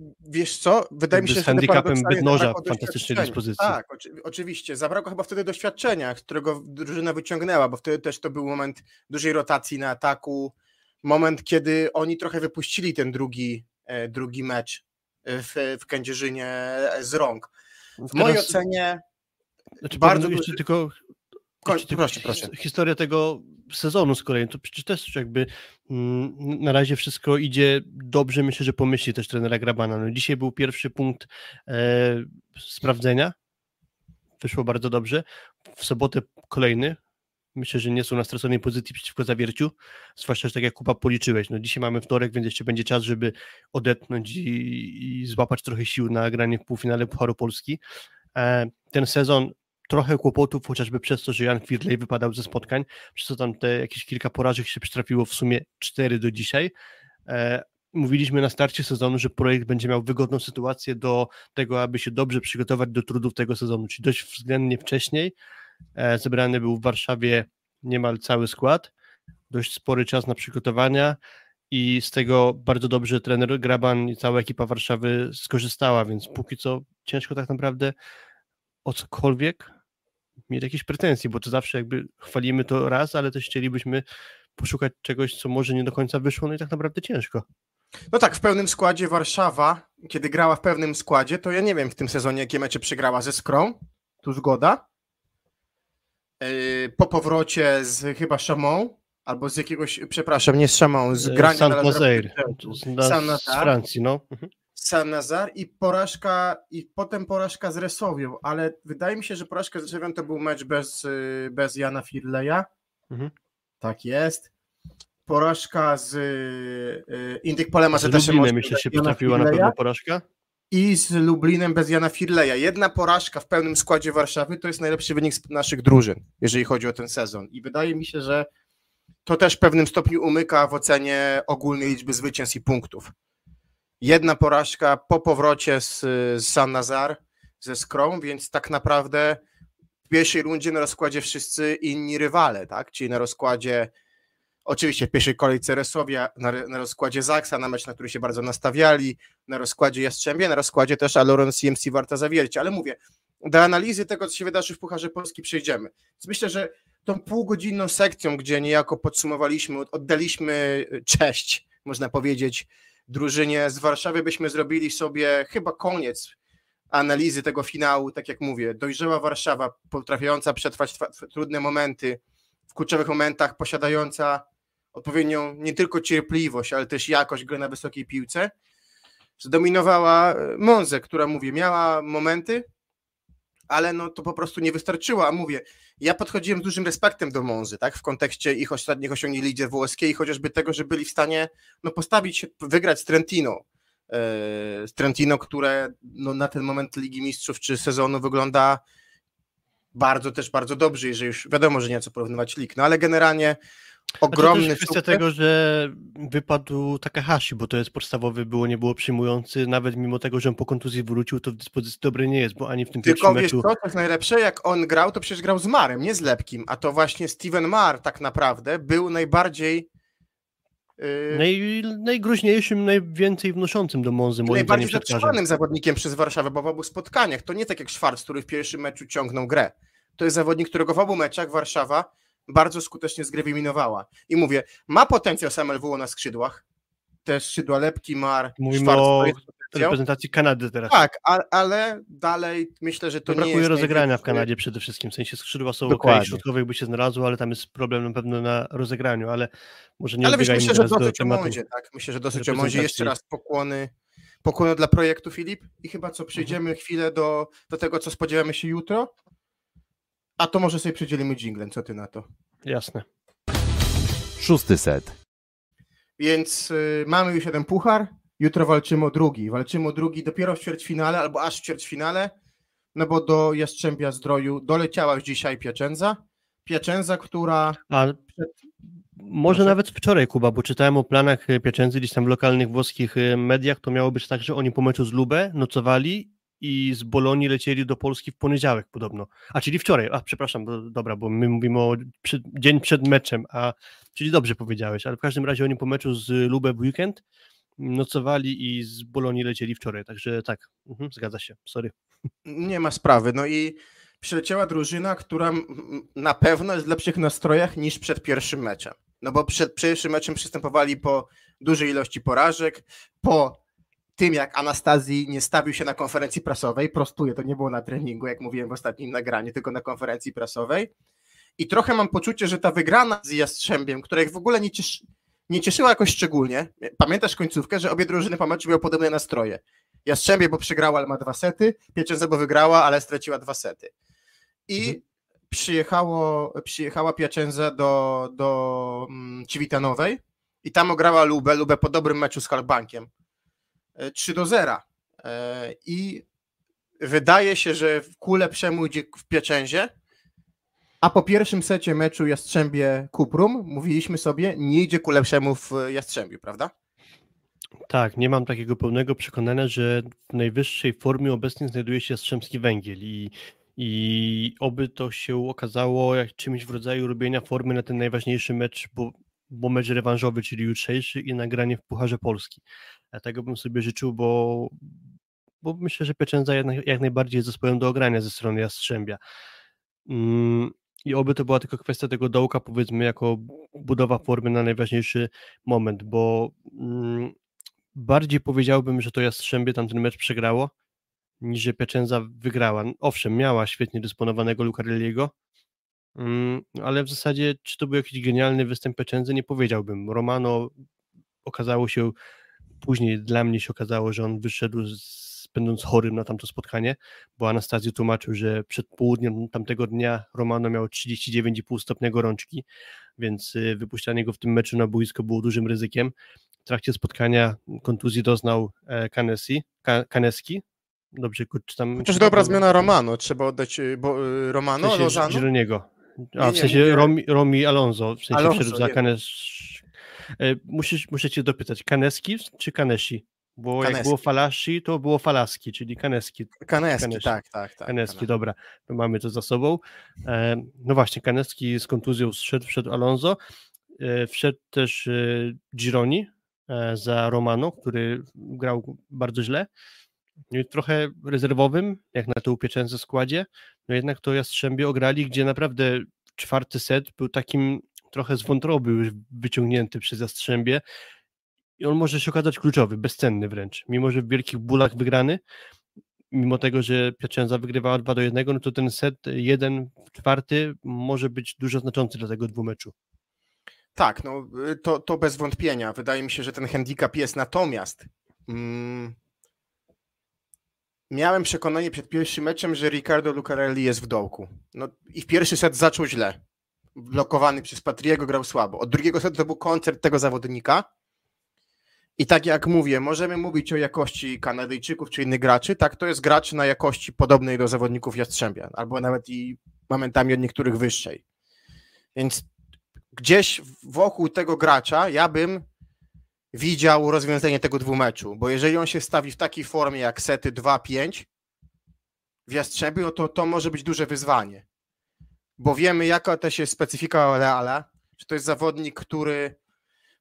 Y, Wiesz co? Wydaje mi się, że. Z handicapem Bydnoża w fantastycznej dyspozycji. Tak, oczy, oczywiście. Zabrakło chyba wtedy doświadczenia, którego drużyna wyciągnęła, bo wtedy też to był moment dużej rotacji na ataku. Moment, kiedy oni trochę wypuścili ten drugi, e, drugi mecz e, w, w Kędzierzynie e, z rąk. W Teraz... mojej ocenie. Znaczy, bardzo jeszcze tylko Proszę, proszę. Historia tego sezonu z kolei, to przecież też jakby mm, na razie wszystko idzie dobrze, myślę, że pomyśli też trenera Grabana. No, dzisiaj był pierwszy punkt e, sprawdzenia, wyszło bardzo dobrze. W sobotę kolejny, myślę, że nie są na straconej pozycji przeciwko zawierciu, zwłaszcza, że tak jak Kupa policzyłeś, no dzisiaj mamy wtorek, więc jeszcze będzie czas, żeby odetchnąć i, i złapać trochę sił na granie w półfinale Pucharu Polski. E, ten sezon trochę kłopotów, chociażby przez to, że Jan Firley wypadał ze spotkań, przez co tam te jakieś kilka porażek się przytrafiło, w sumie cztery do dzisiaj. E, mówiliśmy na starcie sezonu, że projekt będzie miał wygodną sytuację do tego, aby się dobrze przygotować do trudów tego sezonu, czyli dość względnie wcześniej. E, zebrany był w Warszawie niemal cały skład, dość spory czas na przygotowania i z tego bardzo dobrze trener Graban i cała ekipa Warszawy skorzystała, więc póki co ciężko tak naprawdę o cokolwiek mieć jakieś pretensje, bo to zawsze jakby chwalimy to raz, ale też chcielibyśmy poszukać czegoś, co może nie do końca wyszło, no i tak naprawdę ciężko. No tak, w pełnym składzie Warszawa, kiedy grała w pewnym składzie, to ja nie wiem w tym sezonie, jakie mecze przegrała ze Skrą, tu zgoda. Yy, po powrocie z chyba Chamon, albo z jakiegoś, przepraszam, nie z Chamon, z yy, grania Saint na, z, z Francji, no. Mhm. Saint-Nazar i porażka, i potem porażka z Resowią, ale wydaje mi się, że porażka z Resowią to był mecz bez, y, bez Jana Firleja. Mhm. Tak jest. Porażka z y, Indyk Polema, że też myślę się potrafiła na pewno porażka. I z Lublinem bez Jana Firleja. Jedna porażka w pełnym składzie Warszawy to jest najlepszy wynik z naszych drużyn, jeżeli chodzi o ten sezon. I wydaje mi się, że to też w pewnym stopniu umyka w ocenie ogólnej liczby zwycięstw i punktów jedna porażka po powrocie z, z San Nazar, ze Skrom, więc tak naprawdę w pierwszej rundzie na rozkładzie wszyscy inni rywale, tak? Czyli na rozkładzie oczywiście w pierwszej kolejce Resowia, na, na rozkładzie Zaksa, na mecz, na który się bardzo nastawiali, na rozkładzie Jastrzębie, na rozkładzie też Aloron CMC Warta Zawiercie, ale mówię, do analizy tego, co się wydarzy w Pucharze Polski przejdziemy. Więc myślę, że tą półgodzinną sekcją, gdzie niejako podsumowaliśmy, oddaliśmy cześć, można powiedzieć, drużynie. Z Warszawy byśmy zrobili sobie chyba koniec analizy tego finału, tak jak mówię, dojrzała Warszawa, potrafiąca przetrwać trudne momenty, w kluczowych momentach posiadająca odpowiednią nie tylko cierpliwość, ale też jakość gry na wysokiej piłce, zdominowała e, Monzę, która, mówię, miała momenty, ale no to po prostu nie wystarczyło, a mówię, ja podchodziłem z dużym respektem do Monzy, tak, w kontekście ich ostatnich osiągnięć lidze włoskiej, chociażby tego, że byli w stanie no, postawić wygrać z Trentino, e, z Trentino, które no, na ten moment Ligi Mistrzów czy sezonu wygląda bardzo też bardzo dobrze, jeżeli już wiadomo, że nie co porównywać lig, no ale generalnie ogromny też kwestia tego, że wypadł Takahashi, bo to jest podstawowy, było, nie było przyjmujący, nawet mimo tego, że on po kontuzji wrócił, to w dyspozycji dobrej nie jest, bo ani w tym Tylko pierwszym wiesz meczu... co, to jest najlepsze, jak on grał, to przecież grał z Marem, nie z Lepkim, a to właśnie Steven Mar tak naprawdę był najbardziej yy, Naj, najgroźniejszym, najwięcej wnoszącym do Monzy, moim najbardziej zatrzymanym zawodnikiem przez Warszawę, bo w obu spotkaniach, to nie tak jak Schwarz, który w pierwszym meczu ciągnął grę. To jest zawodnik, którego w obu meczach Warszawa bardzo skutecznie zgrewyminowała. I mówię, ma potencjał sam LWO na skrzydłach, te skrzydła Lepki, Mar, Mówimy o reprezentacji Kanady teraz. Tak, a, ale dalej myślę, że to To nie brakuje rozegrania w Kanadzie przede wszystkim. W sensie skrzydła są Dokładnie. ok, środkowych by się znalazło, ale tam jest problem na pewno na rozegraniu, ale może nie Ale wiesz, myślę, że teraz do dosyć o. Mondzie, tak? Myślę, że dosyć o Mondzie. Jeszcze raz pokłony, pokłony dla projektu Filip i chyba co, przejdziemy Mhm. chwilę do, do tego, co spodziewamy się jutro, a to może sobie przydzielimy jinglem, co ty na to? Jasne. Szósty set. Więc y, mamy już jeden puchar, jutro walczymy o drugi. Walczymy o drugi dopiero w ćwierćfinale, albo aż w ćwierćfinale, no bo do Jastrzębia Zdroju doleciała już dzisiaj Piacenza. Piacenza, która... A może Proszę. nawet wczoraj, Kuba, bo czytałem o planach Piacenzy gdzieś tam w lokalnych włoskich e, mediach, to miało być tak, że oni po meczu z Lubę nocowali i z Bolonii lecieli do Polski w poniedziałek podobno. A czyli wczoraj, a przepraszam, dobra, bo my mówimy o przed, dzień przed meczem, a czyli dobrze powiedziałeś, ale w każdym razie oni po meczu z Lubę w weekend nocowali i z Bolonii lecieli wczoraj, także tak, mhm, zgadza się, sorry. Nie ma sprawy. No i przyleciała drużyna, która na pewno jest w lepszych nastrojach niż przed pierwszym meczem. No bo przed pierwszym meczem przystępowali po dużej ilości porażek, po tym jak Anastazji nie stawił się na konferencji prasowej, prostuję, to nie było na treningu, jak mówiłem w ostatnim nagraniu, tylko na konferencji prasowej. I trochę mam poczucie, że ta wygrana z Jastrzębiem, która ich w ogóle nie, cieszy, nie cieszyła jakoś szczególnie, pamiętasz końcówkę, że obie drużyny po meczu miały podobne nastroje. Jastrzębie, bo przegrała, ale ma dwa sety, Piacenza, bo wygrała, ale straciła dwa sety. I Mhm. przyjechało, przyjechała Piacenza do, do mm, Civitanowej i tam ograła Lubę, Lubę po dobrym meczu z Halbankiem. 3 do 0. E, I wydaje się, że w kule przemójdzie w Piacenzie, a po pierwszym secie meczu Jastrzębie Kuprum mówiliśmy sobie, nie idzie ku lepszemu w Jastrzębiu, prawda? Tak, nie mam takiego pełnego przekonania, że w najwyższej formie obecnie znajduje się Jastrzębski Węgiel i, i oby to się okazało jak czymś w rodzaju robienia formy na ten najważniejszy mecz, bo, bo mecz rewanżowy, czyli jutrzejszy i nagranie w Pucharze Polski. Ja tego bym sobie życzył, bo, bo myślę, że Piacenza jednak, jak najbardziej jest zespołem do ogrania ze strony Jastrzębia. Mm, I oby to była tylko kwestia tego dołka, powiedzmy, jako budowa formy na najważniejszy moment, bo mm, bardziej powiedziałbym, że to Jastrzębie tamten mecz przegrało, niż że Piacenza wygrała. Owszem, miała świetnie dysponowanego Lucarelliego, mm, ale w zasadzie, czy to był jakiś genialny występ Piacenzy, nie powiedziałbym. Romano okazało się, później dla mnie się okazało, że on wyszedł z, będąc chorym na tamto spotkanie, bo Anastazji tłumaczył, że przed południem tamtego dnia Romano miał 39,5 stopnia gorączki, więc y, wypuszczanie go w tym meczu na boisko było dużym ryzykiem. W trakcie spotkania kontuzji doznał e, Kanesi, Ka, Kaneski, dobrze czytam. Chociaż dobra zmiana Romano, trzeba oddać y, bo, y, w Romano, sensie Lozano. Gironiego. A, Nie, w nie, sensie mówię- Romi, Romi Alonso, w sensie Alonso, wszedł za nie. Kanes... E, Musisz, muszę cię dopytać, Kaneski czy Kanesi? Bo jak Kaneski. było Falashi, to było Falaski, czyli Kaneski. Kaneski, Kaneski. tak, tak, tak. Kaneski, Kaneski. dobra, to mamy to za sobą. E, no właśnie, Kaneski z kontuzją zszedł, wszedł Alonso, e, wszedł też Gironi za Romano, który grał bardzo źle. No trochę rezerwowym, jak na to upieczęce składzie, no jednak to Jastrzębie ograli, gdzie naprawdę czwarty set był takim trochę z wątroby już wyciągnięty przez Jastrzębie i on może się okazać kluczowy, bezcenny wręcz, mimo że w wielkich bólach wygrany, mimo tego, że Piacenza wygrywała 2 do 1, no to ten set jeden czwarty może być dużo znaczący dla tego dwumeczu. Tak, no y, to, to bez wątpienia. Wydaje mi się, że ten handicap jest. Natomiast mm, miałem przekonanie przed pierwszym meczem, że Ricardo Lucarelli jest w dołku. No i w pierwszy set zaczął źle. Blokowany przez Patriego grał słabo. Od drugiego setu to był koncert tego zawodnika. I tak jak mówię, możemy mówić o jakości Kanadyjczyków czy innych graczy. Tak, to jest gracz na jakości podobnej do zawodników Jastrzębia, albo nawet i momentami od niektórych wyższej. Więc gdzieś wokół tego gracza ja bym widział rozwiązanie tego dwumeczu, bo jeżeli on się stawi w takiej formie jak sety 2-5 w Jastrzębiu, no to to może być duże wyzwanie, bo wiemy jaka też jest specyfika Reala, że to jest zawodnik, który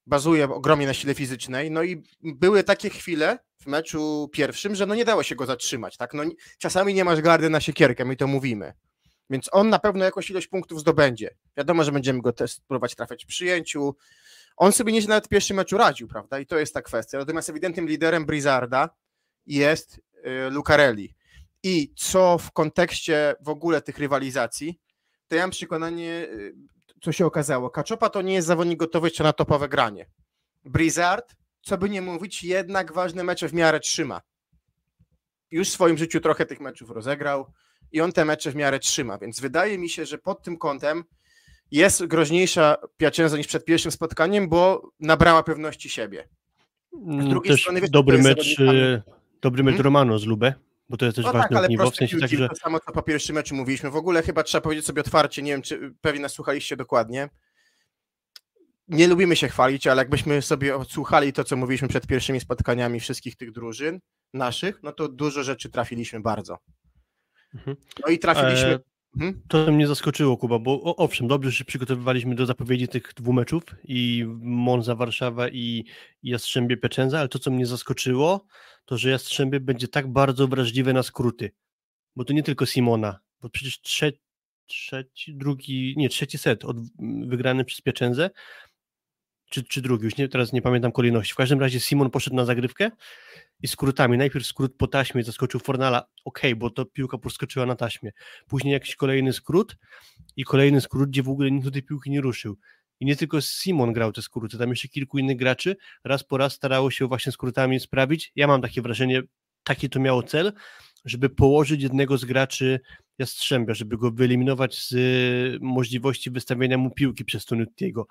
bazuje ogromnie na sile fizycznej, no i były takie chwile w meczu pierwszym, że no nie dało się go zatrzymać, tak, no czasami nie masz gardy na siekierkę, my to mówimy, więc on na pewno jakąś ilość punktów zdobędzie. Wiadomo, że będziemy go też próbować trafiać w przyjęciu. On sobie nie nawet w pierwszym meczu radził, prawda? I to jest ta kwestia. Natomiast ewidentnym liderem Brizarda jest y, Lucarelli. I co w kontekście w ogóle tych rywalizacji, to ja mam przekonanie, y, co się okazało. Kaczopa to nie jest zawodnik gotowy jeszcze na topowe granie. Brizard, co by nie mówić, jednak ważne mecze w miarę trzyma. Już w swoim życiu trochę tych meczów rozegrał i on te mecze w miarę trzyma, więc wydaje mi się, że pod tym kątem jest groźniejsza Piacenza niż przed pierwszym spotkaniem, bo nabrała pewności siebie. Z mm, drugiej też strony, wiesz, dobry mecz, y, dobry mecz hmm? Romano z Lubę, bo to jest też no ważne tak, ogniwo, w sensie tak, że... To samo, co po pierwszym meczu mówiliśmy. W ogóle chyba trzeba powiedzieć sobie otwarcie, nie wiem, czy pewnie nas słuchaliście dokładnie. Nie lubimy się chwalić, ale jakbyśmy sobie odsłuchali to, co mówiliśmy przed pierwszymi spotkaniami wszystkich tych drużyn naszych, no to dużo rzeczy trafiliśmy bardzo. Mhm. No i trafiliśmy. Mhm. To mnie zaskoczyło, Kuba, bo owszem, dobrze, że się przygotowywaliśmy do zapowiedzi tych dwóch meczów i Monza Warszawa i, Jastrzębie Piacenza, ale to, co mnie zaskoczyło, to, że Jastrzębie będzie tak bardzo wrażliwe na skróty. Bo to nie tylko Simona, bo przecież trzeci, trzeci drugi, nie, trzeci set od, wygrany przez Pieczędzę, czy, czy drugi, już nie, teraz nie pamiętam kolejności. W każdym razie Simon poszedł na zagrywkę i skrótami. Najpierw skrót po taśmie, zaskoczył Fornala, ok, bo to piłka poskoczyła na taśmie. Później jakiś kolejny skrót i kolejny skrót, gdzie w ogóle nikt do tej piłki nie ruszył. I nie tylko Simon grał te skróty, tam jeszcze kilku innych graczy raz po raz starało się właśnie skrótami sprawić. Ja mam takie wrażenie, taki to miało cel, żeby położyć jednego z graczy Jastrzębia, żeby go wyeliminować z y, możliwości wystawienia mu piłki przez Tonutiego.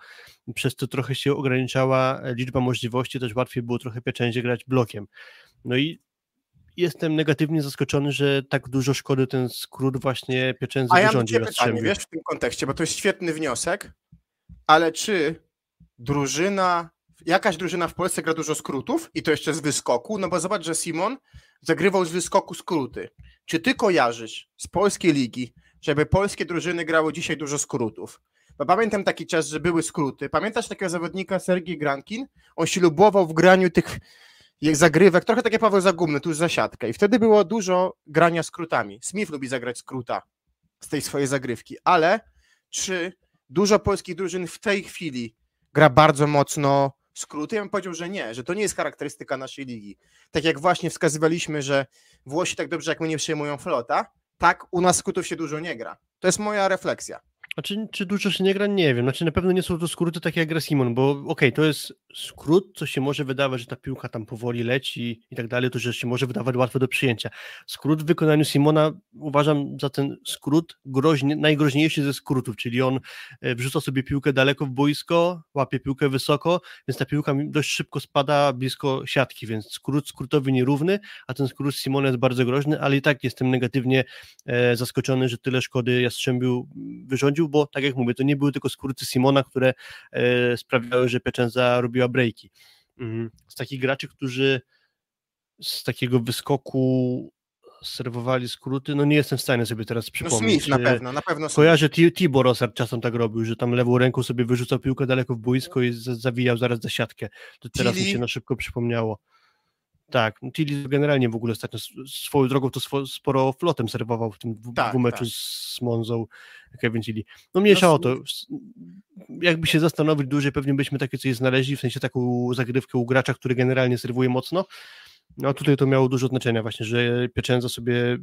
Przez to trochę się ograniczała liczba możliwości, też łatwiej było trochę pieczędzie grać blokiem. No i jestem negatywnie zaskoczony, że tak dużo szkody ten skrót właśnie pieczędzy A ja wyrządził pytanie, wiesz, w tym kontekście, bo to jest świetny wniosek, ale czy drużyna, jakaś drużyna w Polsce gra dużo skrótów i to jeszcze z wyskoku? No bo zobacz, że Simon zagrywał z wyskoku skróty. Czy ty kojarzysz z polskiej ligi, żeby polskie drużyny grały dzisiaj dużo skrótów? Bo pamiętam taki czas, że były skróty. Pamiętasz takiego zawodnika Sergiej Grankin? On się lubował w graniu tych zagrywek, trochę takie Paweł Zagumny, tuż za siatkę. I wtedy było dużo grania skrótami. Smith lubi zagrać skróta z tej swojej zagrywki, ale czy dużo polskich drużyn w tej chwili gra bardzo mocno skróty? Ja bym powiedział, że nie, że to nie jest charakterystyka naszej ligi. Tak jak właśnie wskazywaliśmy, że Włosi tak dobrze jak my nie przyjmują flota, tak u nas skrótów się dużo nie gra. To jest moja refleksja. A czy, dużo się nie gra? Nie wiem. Znaczy na pewno nie są to skróty takie jak gra Simon, bo okej, okay, to jest skrót, co się może wydawać, że ta piłka tam powoli leci i tak dalej, to że się może wydawać łatwo do przyjęcia. Skrót w wykonaniu Simona uważam za ten skrót groźny, najgroźniejszy ze skrótów, czyli on e, wrzuca sobie piłkę daleko w boisko, łapie piłkę wysoko, więc ta piłka dość szybko spada blisko siatki, więc skrót skrótowy nierówny, a ten skrót Simona jest bardzo groźny, ale i tak jestem negatywnie e, zaskoczony, że tyle szkody Jastrzębiu wyrządził, bo tak jak mówię, to nie były tylko skróty Simona, które e, sprawiały, że Pieczędza robiła breaki. Mhm. Z takich graczy, którzy z takiego wyskoku serwowali skróty, no nie jestem w stanie sobie teraz przypomnieć. No Smith na pewno, na pewno Kojarzę Tibor Rosar czasem tak robił, że tam lewą ręką sobie wyrzucał piłkę daleko w boisko i zawijał zaraz za siatkę. To teraz mi się na szybko przypomniało. Tak, no Tilly generalnie w ogóle ostatnio swoją drogą to sporo flotem serwował w tym tak, dwumeczu tak. z Monzą Kevin Tilly. No mniejsza no, o to. Jakby się zastanowić dłużej, pewnie byśmy takie coś znaleźli, w sensie taką zagrywkę u gracza, który generalnie serwuje mocno. No tutaj to miało dużo znaczenia właśnie, że Pieczędza sobie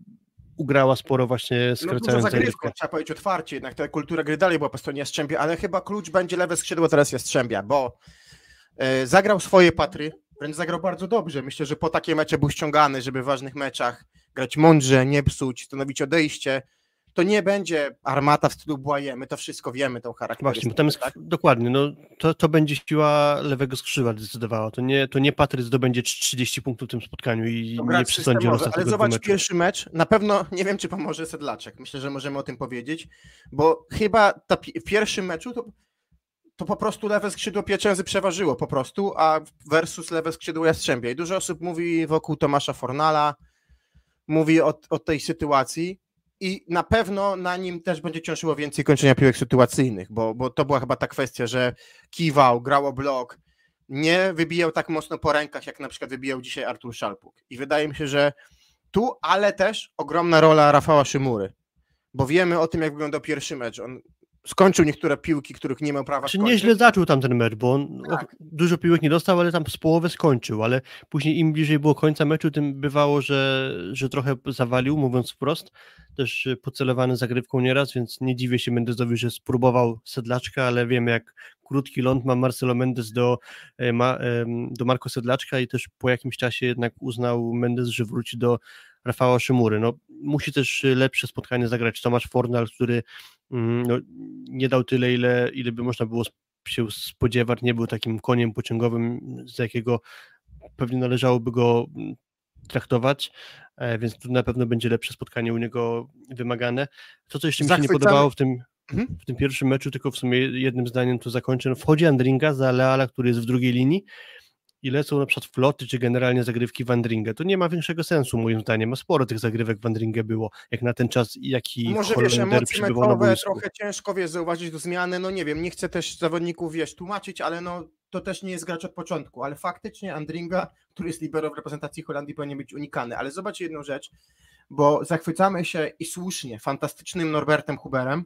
ugrała sporo właśnie No skracając zagrywką, zagrywkę. trzeba powiedzieć otwarcie, jednak ta kultura gry dalej była po stronie Jastrzębia, ale chyba klucz będzie lewe skrzydło teraz Jastrzębia, bo e, zagrał swoje patry, wręcz zagrał bardzo dobrze. Myślę, że po takie mecze był ściągany, żeby w ważnych meczach grać mądrze, nie psuć, stanowić odejście. To nie będzie armata w stylu Błaje, my to wszystko wiemy, tą charakterystykę. Właśnie, bo tak? dokładnie, no to, to będzie siła lewego skrzydła decydowała. To nie, to nie Patry zdobędzie 30 punktów w tym spotkaniu i To nie przesądzi Ale tego zobacz, meczu. pierwszy mecz, na pewno nie wiem, czy pomoże Sedlaczek. Myślę, że możemy o tym powiedzieć, bo chyba ta, w pierwszym meczu to, to po prostu lewe skrzydło Pieczęzy przeważyło po prostu, a versus lewe skrzydło Jastrzębia. I dużo osób mówi wokół Tomasza Fornala, mówi o, o tej sytuacji i na pewno na nim też będzie ciążyło więcej kończenia piłek sytuacyjnych, bo, bo to była chyba ta kwestia, że kiwał, grało blok, nie wybijał tak mocno po rękach, jak na przykład wybijał dzisiaj Artur Szalpuk. I wydaje mi się, że tu, ale też ogromna rola Rafała Szymury, bo wiemy o tym, jak wyglądał pierwszy mecz. On skończył niektóre piłki, których nie miał prawa Czy skończyć. nieźle zaczął tam ten mecz, bo on Tak. o, dużo piłek nie dostał, ale tam z połowy skończył, ale później im bliżej było końca meczu, tym bywało, że, że trochę zawalił, mówiąc wprost. Też y, pocelowany zagrywką nieraz, więc nie dziwię się Mendezowi, że spróbował Sedlaczka, ale wiemy jak krótki ląd ma Marcelo Mendes do, e, ma, do Marco Sedlaczka i też po jakimś czasie jednak uznał Mendes, że wróci do Rafała Szymury. No, musi też y, lepsze spotkanie zagrać Tomasz Fornal, który mm, no, nie dał tyle, ile, ile by można było się spodziewać, nie był takim koniem pociągowym, za jakiego pewnie należałoby go mm, traktować, e, więc tu na pewno będzie lepsze spotkanie u niego wymagane. To, co jeszcze mi się nie podobało w tym, Mhm. w tym pierwszym meczu, tylko w sumie jednym zdaniem to zakończę, no wchodzi Andringa za Leala, który jest w drugiej linii i lecą na przykład floty, czy generalnie zagrywki w Andringę. To nie ma większego sensu moim zdaniem, a sporo tych zagrywek w Andringę było, jak na ten czas, jaki Może wiesz, Hollender emocje przybywał na meczowe, boisku. trochę ciężko wiesz, zauważyć do zmiany, no nie wiem, nie chcę też zawodników, wiesz, tłumaczyć, ale no to też nie jest gracz od początku, ale faktycznie Andringa, który jest libero w reprezentacji Holandii powinien być unikany, ale zobacz jedną rzecz, bo zachwycamy się i słusznie fantastycznym Norbertem Huberem,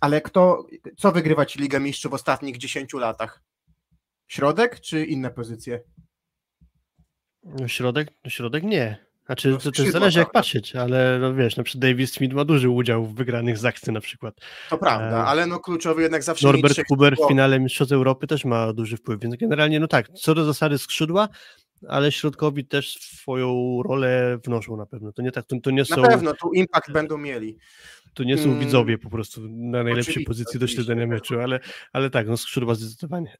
ale kto, co wygrywa ci Ligę Mistrzów w ostatnich 10 latach? Środek czy inne pozycje? No środek, no środek nie. Znaczy, No to też zależy jak prawda. patrzeć, ale no wiesz, na przykład Davis Smith ma duży udział w wygranych z akcji na przykład. To prawda, E, ale no kluczowy jednak zawsze Norbert Huber w finale Mistrzostw Europy też ma duży wpływ, więc generalnie no tak, co do zasady skrzydła, ale środkowi też swoją rolę wnoszą na pewno. To nie tak, to, to nie Na są, pewno, tu impact będą mieli. to nie są Mm, widzowie po prostu na najlepszej oczywiście, pozycji do śledzenia tak. meczu, ale, ale tak, no skrzydła zdecydowanie.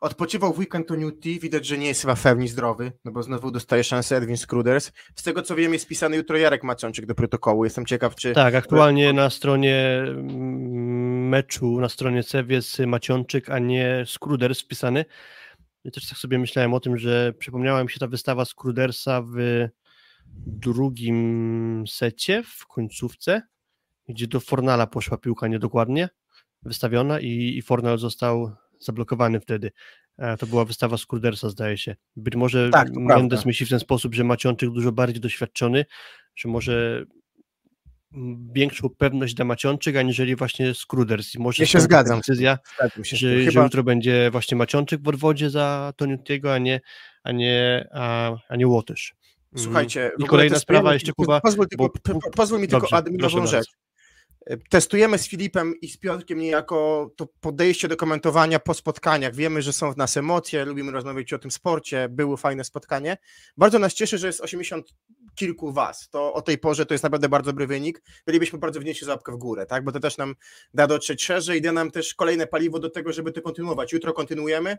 Odpoczywał w weekend to Newty, widać, że nie jest chyba w pełni zdrowy, no bo znowu dostaje szansę Edwin Scruders. Z tego co wiem jest pisany jutro Jarek Maczączyk do protokołu, jestem ciekaw czy... Tak, aktualnie na stronie mm, meczu, na stronie CEW jest Macionczyk, a nie Skruders wpisany. Ja też tak sobie myślałem o tym, że przypomniała mi się ta wystawa Skrudersa w drugim secie, w końcówce, gdzie do Fornala poszła piłka niedokładnie wystawiona i, i Fornal został zablokowany wtedy. E, To była wystawa Skrudersa, zdaje się. Być może Tak, Mendes myśli w ten sposób, że Macionczyk dużo bardziej doświadczony, że może mm, większą pewność da Macionczyk, aniżeli właśnie Skruders. I może Ja się zgadzam. decyzja, Zgadzam się, że, że że chyba jutro będzie właśnie Macionczyk w odwodzie za Toniutiego, a nie, a nie, a, a nie Łotysz. Mm. Słuchajcie, I kolejna sprawa jeszcze, Kuba, Pozwól, tylko, bo- pozwól mi tylko Dobrze, adminową rzecz. Testujemy z Filipem i z Piotrkiem niejako to podejście do komentowania po spotkaniach. Wiemy, że są w nas emocje, lubimy rozmawiać o tym sporcie, było fajne spotkanie. Bardzo nas cieszy, że jest 80 kilku was. To o tej porze to jest naprawdę bardzo dobry wynik. Bylibyśmy bardzo wnieśli łapkę w górę, tak? bo to też nam da dotrzeć szerzej i da nam też kolejne paliwo do tego, żeby to kontynuować. Jutro kontynuujemy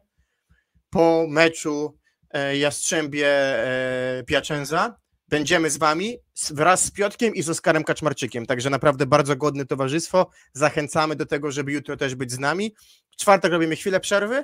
po meczu e, Jastrzębie e, Piacenza. Będziemy z wami wraz z Piotkiem i z Oskarem Kaczmarczykiem. Także naprawdę bardzo godne towarzystwo. Zachęcamy do tego, żeby jutro też być z nami. W czwartek robimy chwilę przerwy,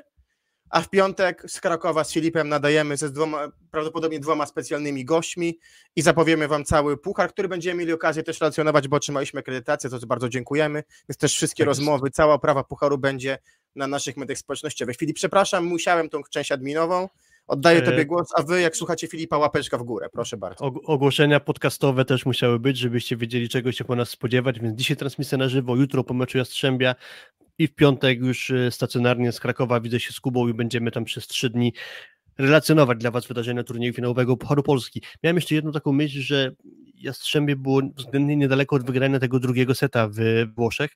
a w piątek z Krakowa z Filipem nadajemy ze z dwoma, prawdopodobnie dwoma specjalnymi gośćmi i zapowiemy wam cały puchar, który będziemy mieli okazję też relacjonować, bo otrzymaliśmy akredytację, za co bardzo dziękujemy. Więc też wszystkie Tak rozmowy, cała oprawa pucharu będzie na naszych mediach społecznościowych. Filip, przepraszam, musiałem tą część adminową. Oddaję E, tobie głos, a wy jak słuchacie Filipa, łapeczka w górę, proszę bardzo. Og- ogłoszenia podcastowe też musiały być, żebyście wiedzieli, czego się po nas spodziewać, więc dzisiaj transmisja na żywo, jutro po meczu Jastrzębia i w piątek już e, stacjonarnie z Krakowa widzę się z Kubą i będziemy tam przez trzy dni relacjonować dla Was wydarzenia turnieju finałowego Pucharu Polski. Miałem jeszcze jedną taką myśl, że Jastrzębie było względnie niedaleko od wygrania tego drugiego seta w Włoszech.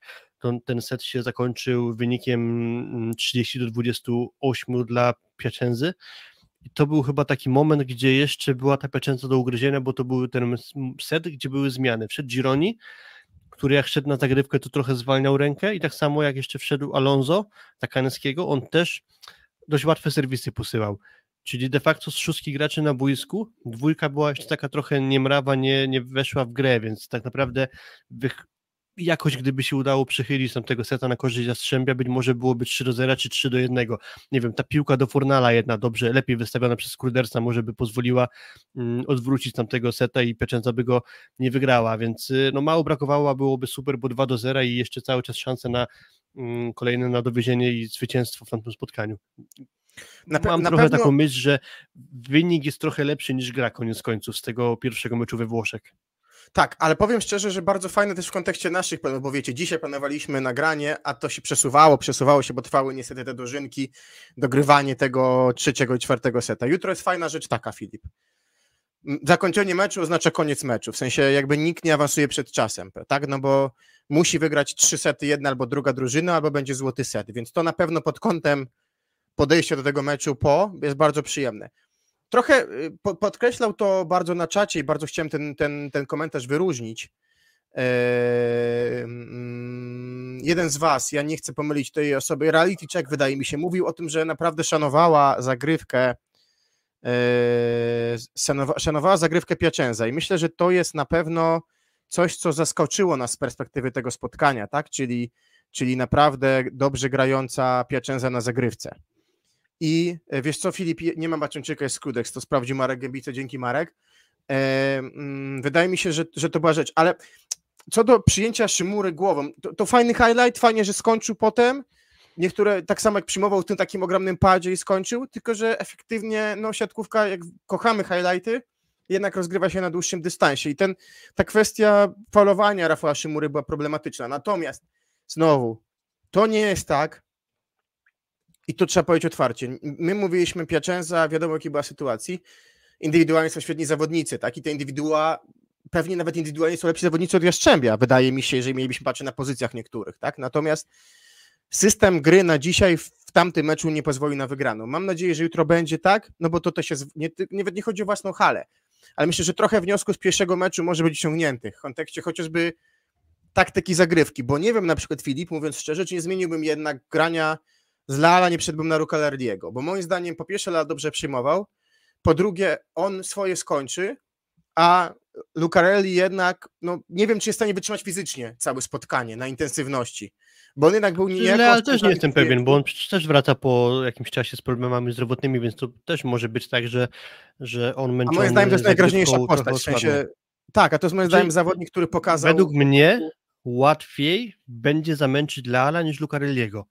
Ten set się zakończył wynikiem 30 do 28 dla Piacenzy. I to był chyba taki moment, gdzie jeszcze była ta Piacenza do ugryzienia, bo to był ten set, gdzie były zmiany. Wszedł Gironi, który jak szedł na zagrywkę, to trochę zwalniał rękę i tak samo jak jeszcze wszedł Alonso Takaneckiego, on też dość łatwe serwisy posyłał. Czyli de facto z szóstki graczy na boisku, dwójka była jeszcze taka trochę niemrawa, nie, nie weszła w grę, więc tak naprawdę jakoś gdyby się udało przychylić tamtego seta na korzyść Jastrzębia, być może byłoby 3 do 0 czy 3 do 1. Nie wiem, ta piłka do Fornala jedna dobrze, lepiej wystawiona przez Krudersa może by pozwoliła mm, odwrócić tamtego seta i Pieczęca by go nie wygrała, więc y, no mało brakowało, a byłoby super, bo 2 do 0 i jeszcze cały czas szanse na mm, kolejne na dowiezienie i zwycięstwo w tamtym spotkaniu. Na Mam na trochę pewno... taką myśl, że wynik jest trochę lepszy niż gra koniec końców z tego pierwszego meczu we Włoszech. Tak, ale powiem szczerze, że bardzo fajne też w kontekście naszych planów, bo wiecie, dzisiaj planowaliśmy nagranie, a to się przesuwało, przesuwało się, bo trwały niestety te dożynki, dogrywanie tego trzeciego i czwartego seta. Jutro jest fajna rzecz taka, Filip. Zakończenie meczu oznacza koniec meczu, w sensie jakby nikt nie awansuje przed czasem, tak? No bo musi wygrać trzy sety jedna albo druga drużyna, albo będzie złoty set, więc to na pewno pod kątem podejścia do tego meczu po jest bardzo przyjemne. Trochę y, podkreślał to bardzo na czacie i bardzo chciałem ten, ten, ten komentarz wyróżnić. Mm, jeden z Was, ja nie chcę pomylić tej osoby, Reality Check wydaje mi się, mówił o tym, że naprawdę szanowała zagrywkę szanowała zagrywkę Piacenza i myślę, że to jest na pewno coś, co zaskoczyło nas z perspektywy tego spotkania, tak? Czyli, czyli naprawdę dobrze grająca Piacenza na zagrywce. I e, wiesz co, Filip, nie ma Baciączyka, jest Skudex, to sprawdził Marek Gębico, dzięki Marek. E, mm, wydaje mi się, że, że to była rzecz, ale co do przyjęcia Szymury głową, to, to, fajny highlight, fajnie, że skończył potem, niektóre, tak samo jak przyjmował w tym takim ogromnym padzie i skończył, tylko że efektywnie, no siatkówka, jak kochamy highlighty, jednak rozgrywa się na dłuższym dystansie. I ten, ta kwestia falowania Rafała Szymury była problematyczna, natomiast znowu, to nie jest tak, i to trzeba powiedzieć otwarcie. My mówiliśmy Piacenza, wiadomo jakiej była sytuacji. Indywidualnie są świetni zawodnicy, tak? I te indywidua, pewnie nawet indywidualnie są lepsi zawodnicy od Jastrzębia, wydaje mi się, jeżeli mielibyśmy patrzeć na pozycjach niektórych, tak? Natomiast system gry na dzisiaj w tamtym meczu nie pozwoli na wygraną. Mam nadzieję, że jutro będzie tak, no bo to też jest, nie, nie, nie chodzi o własną halę, ale myślę, że trochę wniosków z pierwszego meczu może być osiągniętych w kontekście chociażby taktyki zagrywki, bo nie wiem na przykład Filip, mówiąc szczerze, czy nie zmieniłbym jednak grania z Lala nie przedłbym na Rukalerdiego, bo moim zdaniem po pierwsze Lala dobrze przyjmował, po drugie on swoje skończy, a Lucarelli jednak, no nie wiem, czy jest w stanie wytrzymać fizycznie całe spotkanie na intensywności, bo on jednak był niejako... Ale też nie jestem pewien, bo on przecież też wraca po jakimś czasie z problemami zdrowotnymi, więc to też może być tak, że, że on męczony... A moim zdaniem to jest najgroźniejsza postać, w sensie... Tak, a to jest moim zdaniem zawodnik, który pokazał... Według mnie łatwiej będzie zamęczyć Leala niż Lucarelliego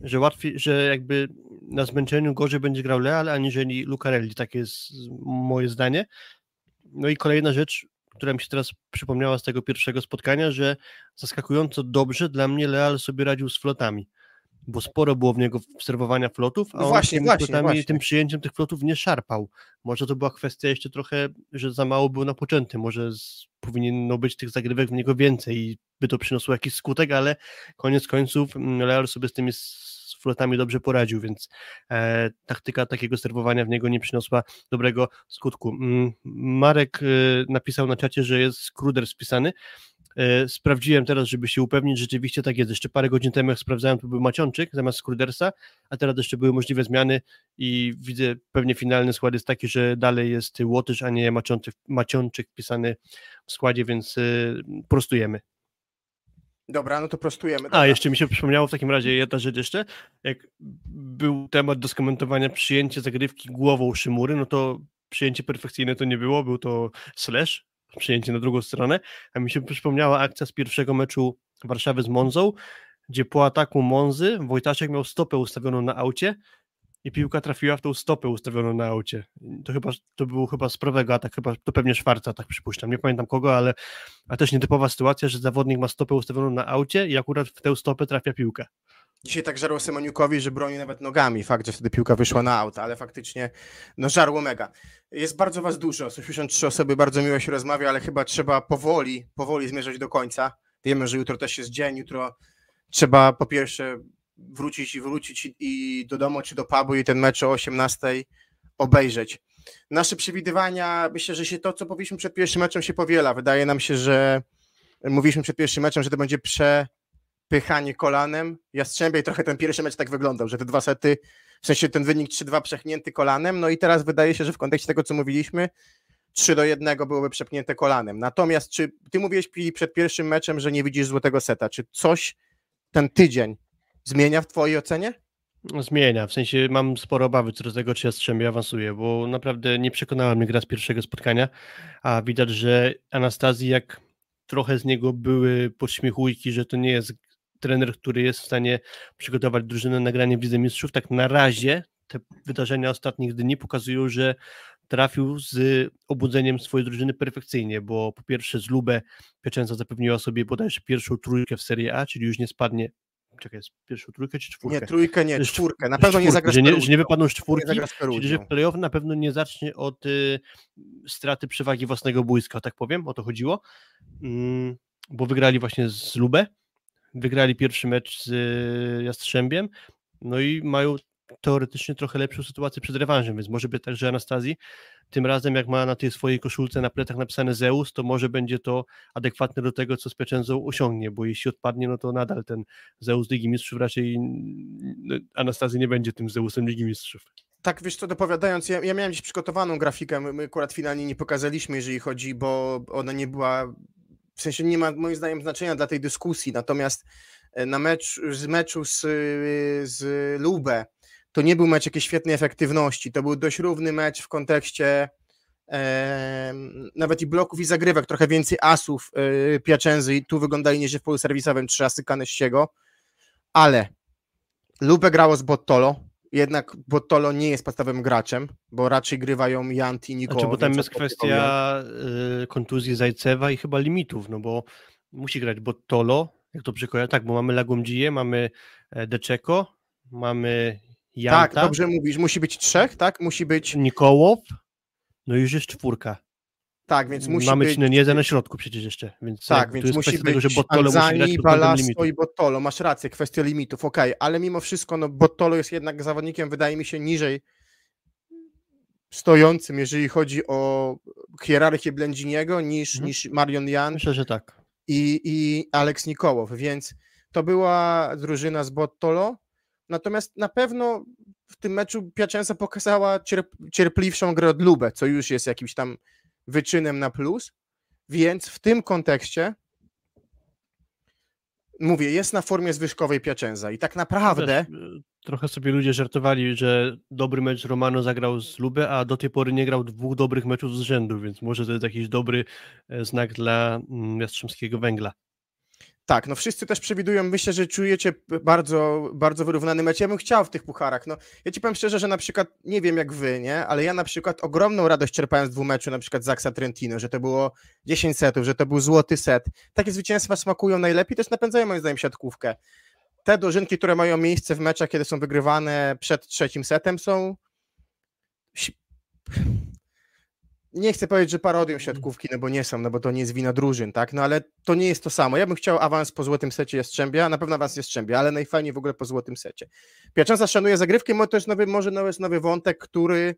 że łatwiej, że jakby na zmęczeniu gorzej będzie grał Leal, aniżeli Lucarelli, takie jest moje zdanie. No i kolejna rzecz, która mi się teraz przypomniała z tego pierwszego spotkania, że zaskakująco dobrze dla mnie Leal sobie radził z flotami, bo sporo było w niego obserwowania flotów, a no właśnie, on właśnie, flotami właśnie. tym przyjęciem tych flotów nie szarpał. Może to była kwestia jeszcze trochę, że za mało był napoczęty, może z, powinno być tych zagrywek w niego więcej i by to przyniosło jakiś skutek, ale koniec końców mm, Leal sobie z tymi flotami dobrze poradził, więc e, taktyka takiego serwowania w niego nie przyniosła dobrego skutku. Mm, Marek e, napisał na czacie, że jest Kruder spisany. E, sprawdziłem teraz, żeby się upewnić, rzeczywiście tak jest. Jeszcze parę godzin temu, jak sprawdzałem, to był Macionczyk zamiast Krudersa, a teraz jeszcze były możliwe zmiany i widzę pewnie finalny skład jest taki, że dalej jest Łotysz, a nie Macionczyk, Macionczyk wpisany w składzie, więc e, prostujemy. Dobra, no to prostujemy. Dobra. A, jeszcze mi się przypomniało w takim razie jedna rzecz jeszcze. Jak był temat do skomentowania przyjęcie zagrywki głową Szymury, no to przyjęcie perfekcyjne to nie było, był to slash, przyjęcie na drugą stronę. A mi się przypomniała akcja z pierwszego meczu Warszawy z Monzą, gdzie po ataku Monzy Wojtaszek miał stopę ustawioną na aucie i piłka trafiła w tą stopę ustawioną na aucie. To chyba, to był chyba z prawego atak, chyba to pewnie Szwarca, tak przypuszczam, nie pamiętam kogo, ale a też nietypowa sytuacja, że zawodnik ma stopę ustawioną na aucie i akurat w tę stopę trafia piłka. Dzisiaj tak żarło Semoniukowi, że broni nawet nogami. Fakt, że wtedy piłka wyszła na auto, ale faktycznie no żarło mega. Jest bardzo was dużo, 163 osoby, bardzo miło się rozmawia, ale chyba trzeba powoli, powoli zmierzać do końca. Wiemy, że jutro też jest dzień, jutro trzeba po pierwsze wrócić i wrócić i, do domu czy do pubu i ten mecz o 18 obejrzeć. Nasze przewidywania, myślę, że się to, co powiedzieliśmy przed pierwszym meczem się powiela. Wydaje nam się, że mówiliśmy przed pierwszym meczem, że to będzie przepychanie kolanem. Jastrzębie i trochę ten pierwszy mecz tak wyglądał, że te dwa sety, w sensie ten wynik 3-2 przechnięty kolanem, no i teraz wydaje się, że w kontekście tego, co mówiliśmy, 3 do 1 byłoby przepchnięte kolanem. Natomiast czy ty mówiłeś Pili przed pierwszym meczem, że nie widzisz złotego seta? Czy coś ten tydzień zmienia w twojej ocenie? No, zmienia, w sensie mam sporo obawy co do tego, czy Jastrzębie awansuje, bo naprawdę nie przekonała mnie gra z pierwszego spotkania, a widać, że Anastazji jak trochę z niego były podśmiechujki, że to nie jest trener, który jest w stanie przygotować drużynę na granie w Lidze Mistrzów, tak na razie te wydarzenia ostatnich dni pokazują, że trafił z obudzeniem swojej drużyny perfekcyjnie, bo po pierwsze z Lubę Pieczęca zapewniła sobie bodajże pierwszą trójkę w Serie A, czyli już nie spadnie. Czekaj, jest pierwszą trójkę czy czwórkę? Nie, trójkę nie, czwórkę. Na pewno nie zagra że nie, że nie wypadną z Nie czwórki, z czyli że w playoff na pewno nie zacznie od y, straty przewagi własnego boiska, tak powiem, o to chodziło, mm, bo wygrali właśnie z Lubę, wygrali pierwszy mecz z y, Jastrzębiem, no i mają teoretycznie trochę lepszą sytuację przed rewanżem, więc może być tak, że Anastazji tym razem jak ma na tej swojej koszulce na plecach napisane Zeus, to może będzie to adekwatne do tego, co z Pieczędzą osiągnie, bo jeśli odpadnie, no to nadal ten Zeus Ligi Mistrzów raczej Anastazji nie będzie tym Zeusem Ligi Mistrzów. Tak, wiesz co, dopowiadając, ja, ja miałem gdzieś przygotowaną grafikę, my, my akurat finalnie nie pokazaliśmy, jeżeli chodzi, bo ona nie była, w sensie nie ma moim zdaniem znaczenia dla tej dyskusji, natomiast e, na mecz, z meczu z, z Lubę to nie był mecz jakiejś świetnej efektywności, to był dość równy mecz w kontekście e, nawet i bloków i zagrywek, trochę więcej asów e, Piacenzy i tu wyglądali nieźle w polu serwisowym, trzy asy Kanessiego, ale Lubę grało z Bottolo, jednak Bottolo nie jest podstawowym graczem, bo raczej grywają Janti i Nikoło. Znaczy, bo tam jest kwestia y, kontuzji Zajcewa i chyba limitów, no bo musi grać Bottolo, jak to przekroja, tak, bo mamy Lagomdziję, mamy e, Deczeko, mamy Janta, Tak, dobrze mówisz, musi być trzech, tak? Musi być, Nikołow, no już jest czwórka. Tak, więc musi mamy być... Cineniezę na środku przecież jeszcze, więc Tak, więc jest musi kwestia tego, być że Bottolo Anzani, Balasto i Bottolo. Masz rację, kwestia limitów, okej, ale mimo wszystko no, Bottolo jest jednak zawodnikiem, wydaje mi się, niżej stojącym, jeżeli chodzi o hierarchię Blędziniego niż, Mhm. niż Marion Jan Myślę, że tak. i, i Aleks Nikołow, więc to była drużyna z Bottolo, natomiast na pewno w tym meczu Piacenza pokazała cierp, cierpliwszą grę od Lubę, co już jest jakimś tam wyczynem na plus, więc w tym kontekście mówię, jest na formie zwyżkowej Piacenza i tak naprawdę y, trochę sobie ludzie żartowali, że dobry mecz Romano zagrał z Lubę, a do tej pory nie grał dwóch dobrych meczów z rzędu, więc może to jest jakiś dobry e, znak dla mm, Jastrzębskiego Węgla. Tak, no wszyscy też przewidują, myślę, że czujecie bardzo, bardzo wyrównany mecz. Ja bym chciał w tych pucharach. No, ja ci powiem szczerze, że na przykład, nie wiem jak wy, nie, ale ja na przykład ogromną radość czerpałem z dwóch meczu, na przykład Zaksa Trentino, że to było 10 setów, że to był złoty set. Takie zwycięstwa smakują najlepiej, też napędzają moim zdaniem siatkówkę. Te dożynki, które mają miejsce w meczach, kiedy są wygrywane przed trzecim setem są nie chcę powiedzieć, że parodią siatkówki, no bo nie są, no bo to nie jest wina drużyn, tak? No ale to nie jest to samo. Ja bym chciał awans po złotym secie Jastrzębia, na pewno awans Jastrzębia, ale najfajniej w ogóle po złotym secie. Piacenza szanuje zagrywkę, może to jest nowy, może jest nowy wątek, który,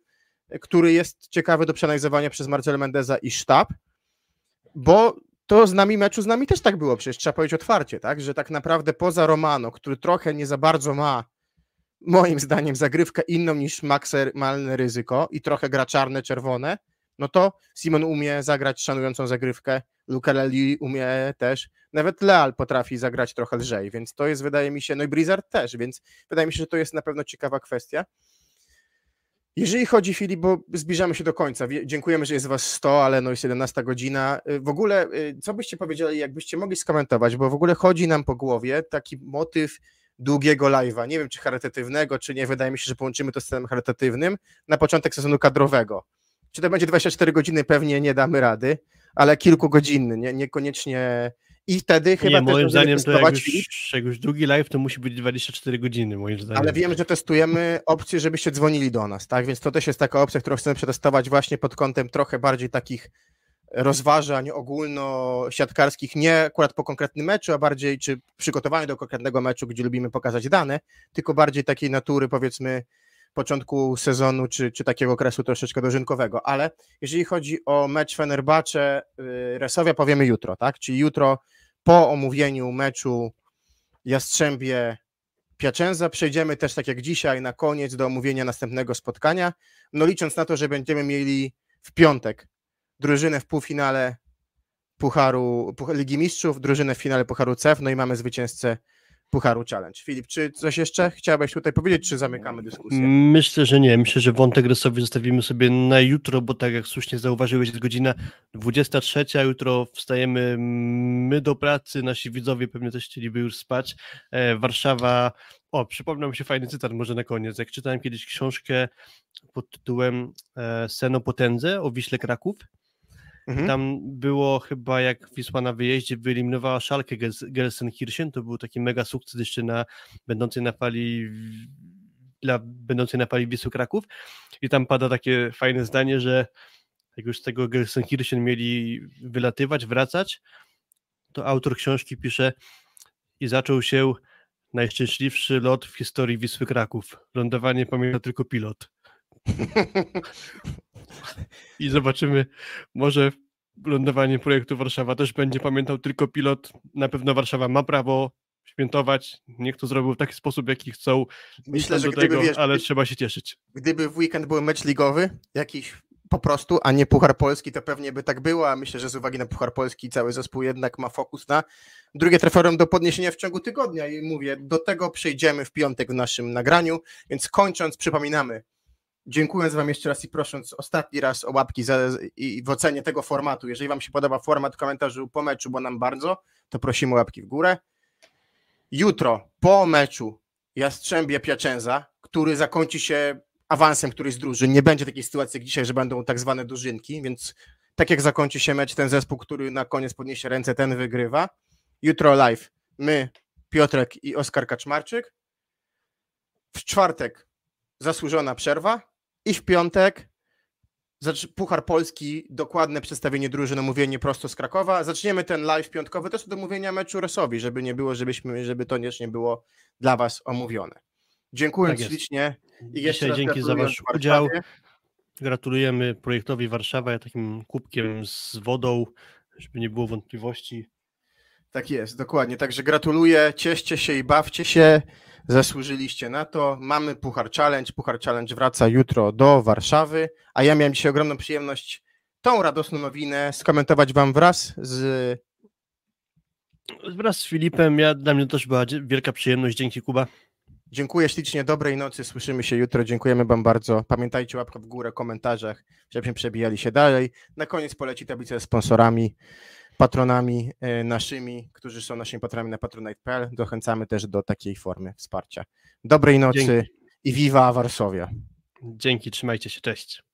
który jest ciekawy do przeanalizowania przez Marcelo Mendeza i sztab, bo to z nami meczu, z nami też tak było, przecież trzeba powiedzieć otwarcie, tak? Że tak naprawdę poza Romano, który trochę nie za bardzo ma moim zdaniem zagrywkę inną niż maksymalne ryzyko i trochę gra czarne, czerwone, no to Simon umie zagrać szanującą zagrywkę, Lukeleli umie też, nawet Leal potrafi zagrać trochę lżej, więc to jest wydaje mi się, no i Blizzard też, więc wydaje mi się, że to jest na pewno ciekawa kwestia. Jeżeli chodzi, Filip, bo zbliżamy się do końca, dziękujemy, że jest was 100, ale no jest 11 godzina. Y, W ogóle, y, co byście powiedzieli, jakbyście mogli skomentować, bo w ogóle chodzi nam po głowie taki motyw długiego live'a, nie wiem czy charytatywnego, czy nie, wydaje mi się, że połączymy to z systemem charytatywnym, na początek sezonu kadrowego. Czy to będzie 24 godziny, pewnie nie damy rady, ale kilkugodzinny, nie, niekoniecznie I wtedy chyba Nie, też moim zdaniem to jak już, jak już drugi live, to musi być 24 godziny, moim zdaniem. ale wiem, że testujemy opcję, żebyście dzwonili do nas, tak? Więc to też jest taka opcja, którą chcemy przetestować właśnie pod kątem trochę bardziej takich rozważań ogólnosiatkarskich, nie akurat po konkretnym meczu, a bardziej czy przygotowaniu do konkretnego meczu, gdzie lubimy pokazać dane, tylko bardziej takiej natury powiedzmy początku sezonu, czy, czy takiego okresu troszeczkę dożynkowego, ale jeżeli chodzi o mecz Fenerbahce, y, Resowia powiemy jutro, tak? Czyli jutro po omówieniu meczu Jastrzębie Piacenza przejdziemy też tak jak dzisiaj na koniec do omówienia następnego spotkania, no licząc na to, że będziemy mieli w piątek drużynę w półfinale Pucharu Puch- Ligi Mistrzów, drużynę w finale Pucharu CEF, no i mamy zwycięzcę Pucharu Challenge. Filip, czy coś jeszcze chciałbyś tutaj powiedzieć, czy zamykamy dyskusję? Myślę, że nie. Myślę, że wątek rysowy zostawimy sobie na jutro, bo tak jak słusznie zauważyłeś, jest godzina 23. Jutro wstajemy my do pracy, nasi widzowie pewnie też chcieliby już spać. E, Warszawa. O, przypomniał mi się fajny cytat może na koniec. Jak czytałem kiedyś książkę pod tytułem e, Sen o potędze o Wiśle Kraków, Mhm. Tam było chyba jak Wisła na wyjeździe wyeliminowała Szalkę Gels- Gelsenkirchen, to był taki mega sukces jeszcze na będącej na fali dla będącej na fali Wisły Kraków i tam pada takie fajne zdanie, że jak już z tego Gelsenkirchen mieli wylatywać, wracać, to autor książki pisze i zaczął się najszczęśliwszy lot w historii Wisły Kraków. Lądowanie pamięta tylko pilot. (laughs) I zobaczymy, może lądowanie projektu Warszawa też będzie pamiętał tylko pilot. Na pewno Warszawa ma prawo świętować. Niech to zrobił w taki sposób, jaki chcą. Myślę, że do gdyby, tego, wiesz, ale trzeba się cieszyć. gdyby w weekend był mecz ligowy, jakiś po prostu, a nie Puchar Polski, to pewnie by tak było, a myślę, że z uwagi na Puchar Polski cały zespół jednak ma fokus na drugie trofeum do podniesienia w ciągu tygodnia i mówię, do tego przejdziemy w piątek w naszym nagraniu, więc kończąc przypominamy, dziękując wam jeszcze raz i prosząc ostatni raz o łapki za, i w ocenie tego formatu, jeżeli wam się podoba format komentarzu po meczu, bo nam bardzo, to prosimy o łapki w górę. Jutro po meczu Jastrzębie Piacenza, który zakończy się awansem któryś z drużyn. Nie będzie takiej sytuacji jak dzisiaj, że będą tak zwane dożynki, więc tak jak zakończy się mecz, ten zespół, który na koniec podniesie ręce, ten wygrywa. Jutro live my, Piotrek i Oskar Kaczmarczyk. W czwartek zasłużona przerwa i w piątek Puchar Polski, dokładne przedstawienie drużyn, omówienie prosto z Krakowa. Zaczniemy ten live piątkowy też od omówienia meczu Resowi, żeby nie było, żebyśmy, żeby to nie było dla Was omówione. Dziękuję Tak ślicznie. I jeszcze Dzisiaj dzięki za Wasz udział. Gratulujemy projektowi Warszawa takim kubkiem z wodą, żeby nie było wątpliwości. Tak jest, dokładnie. Także gratuluję, cieszcie się i bawcie się. Zasłużyliście na to. Mamy Puchar Challenge. Puchar Challenge wraca jutro do Warszawy, a ja miałem dzisiaj ogromną przyjemność tą radosną nowinę skomentować Wam wraz z. Wraz z Filipem, ja, dla mnie też była wielka przyjemność. Dzięki Kuba. Dziękuję ślicznie, dobrej nocy. Słyszymy się jutro. Dziękujemy Wam bardzo. Pamiętajcie łapkę w górę, komentarzach, żebyśmy przebijali się dalej. Na koniec poleci tablica ze sponsorami, patronami e, naszymi, którzy są naszymi patronami na patronite.pl. Zachęcamy też do takiej formy wsparcia. Dobrej nocy Dzięki. i viva Warszawia. Dzięki, trzymajcie się, cześć.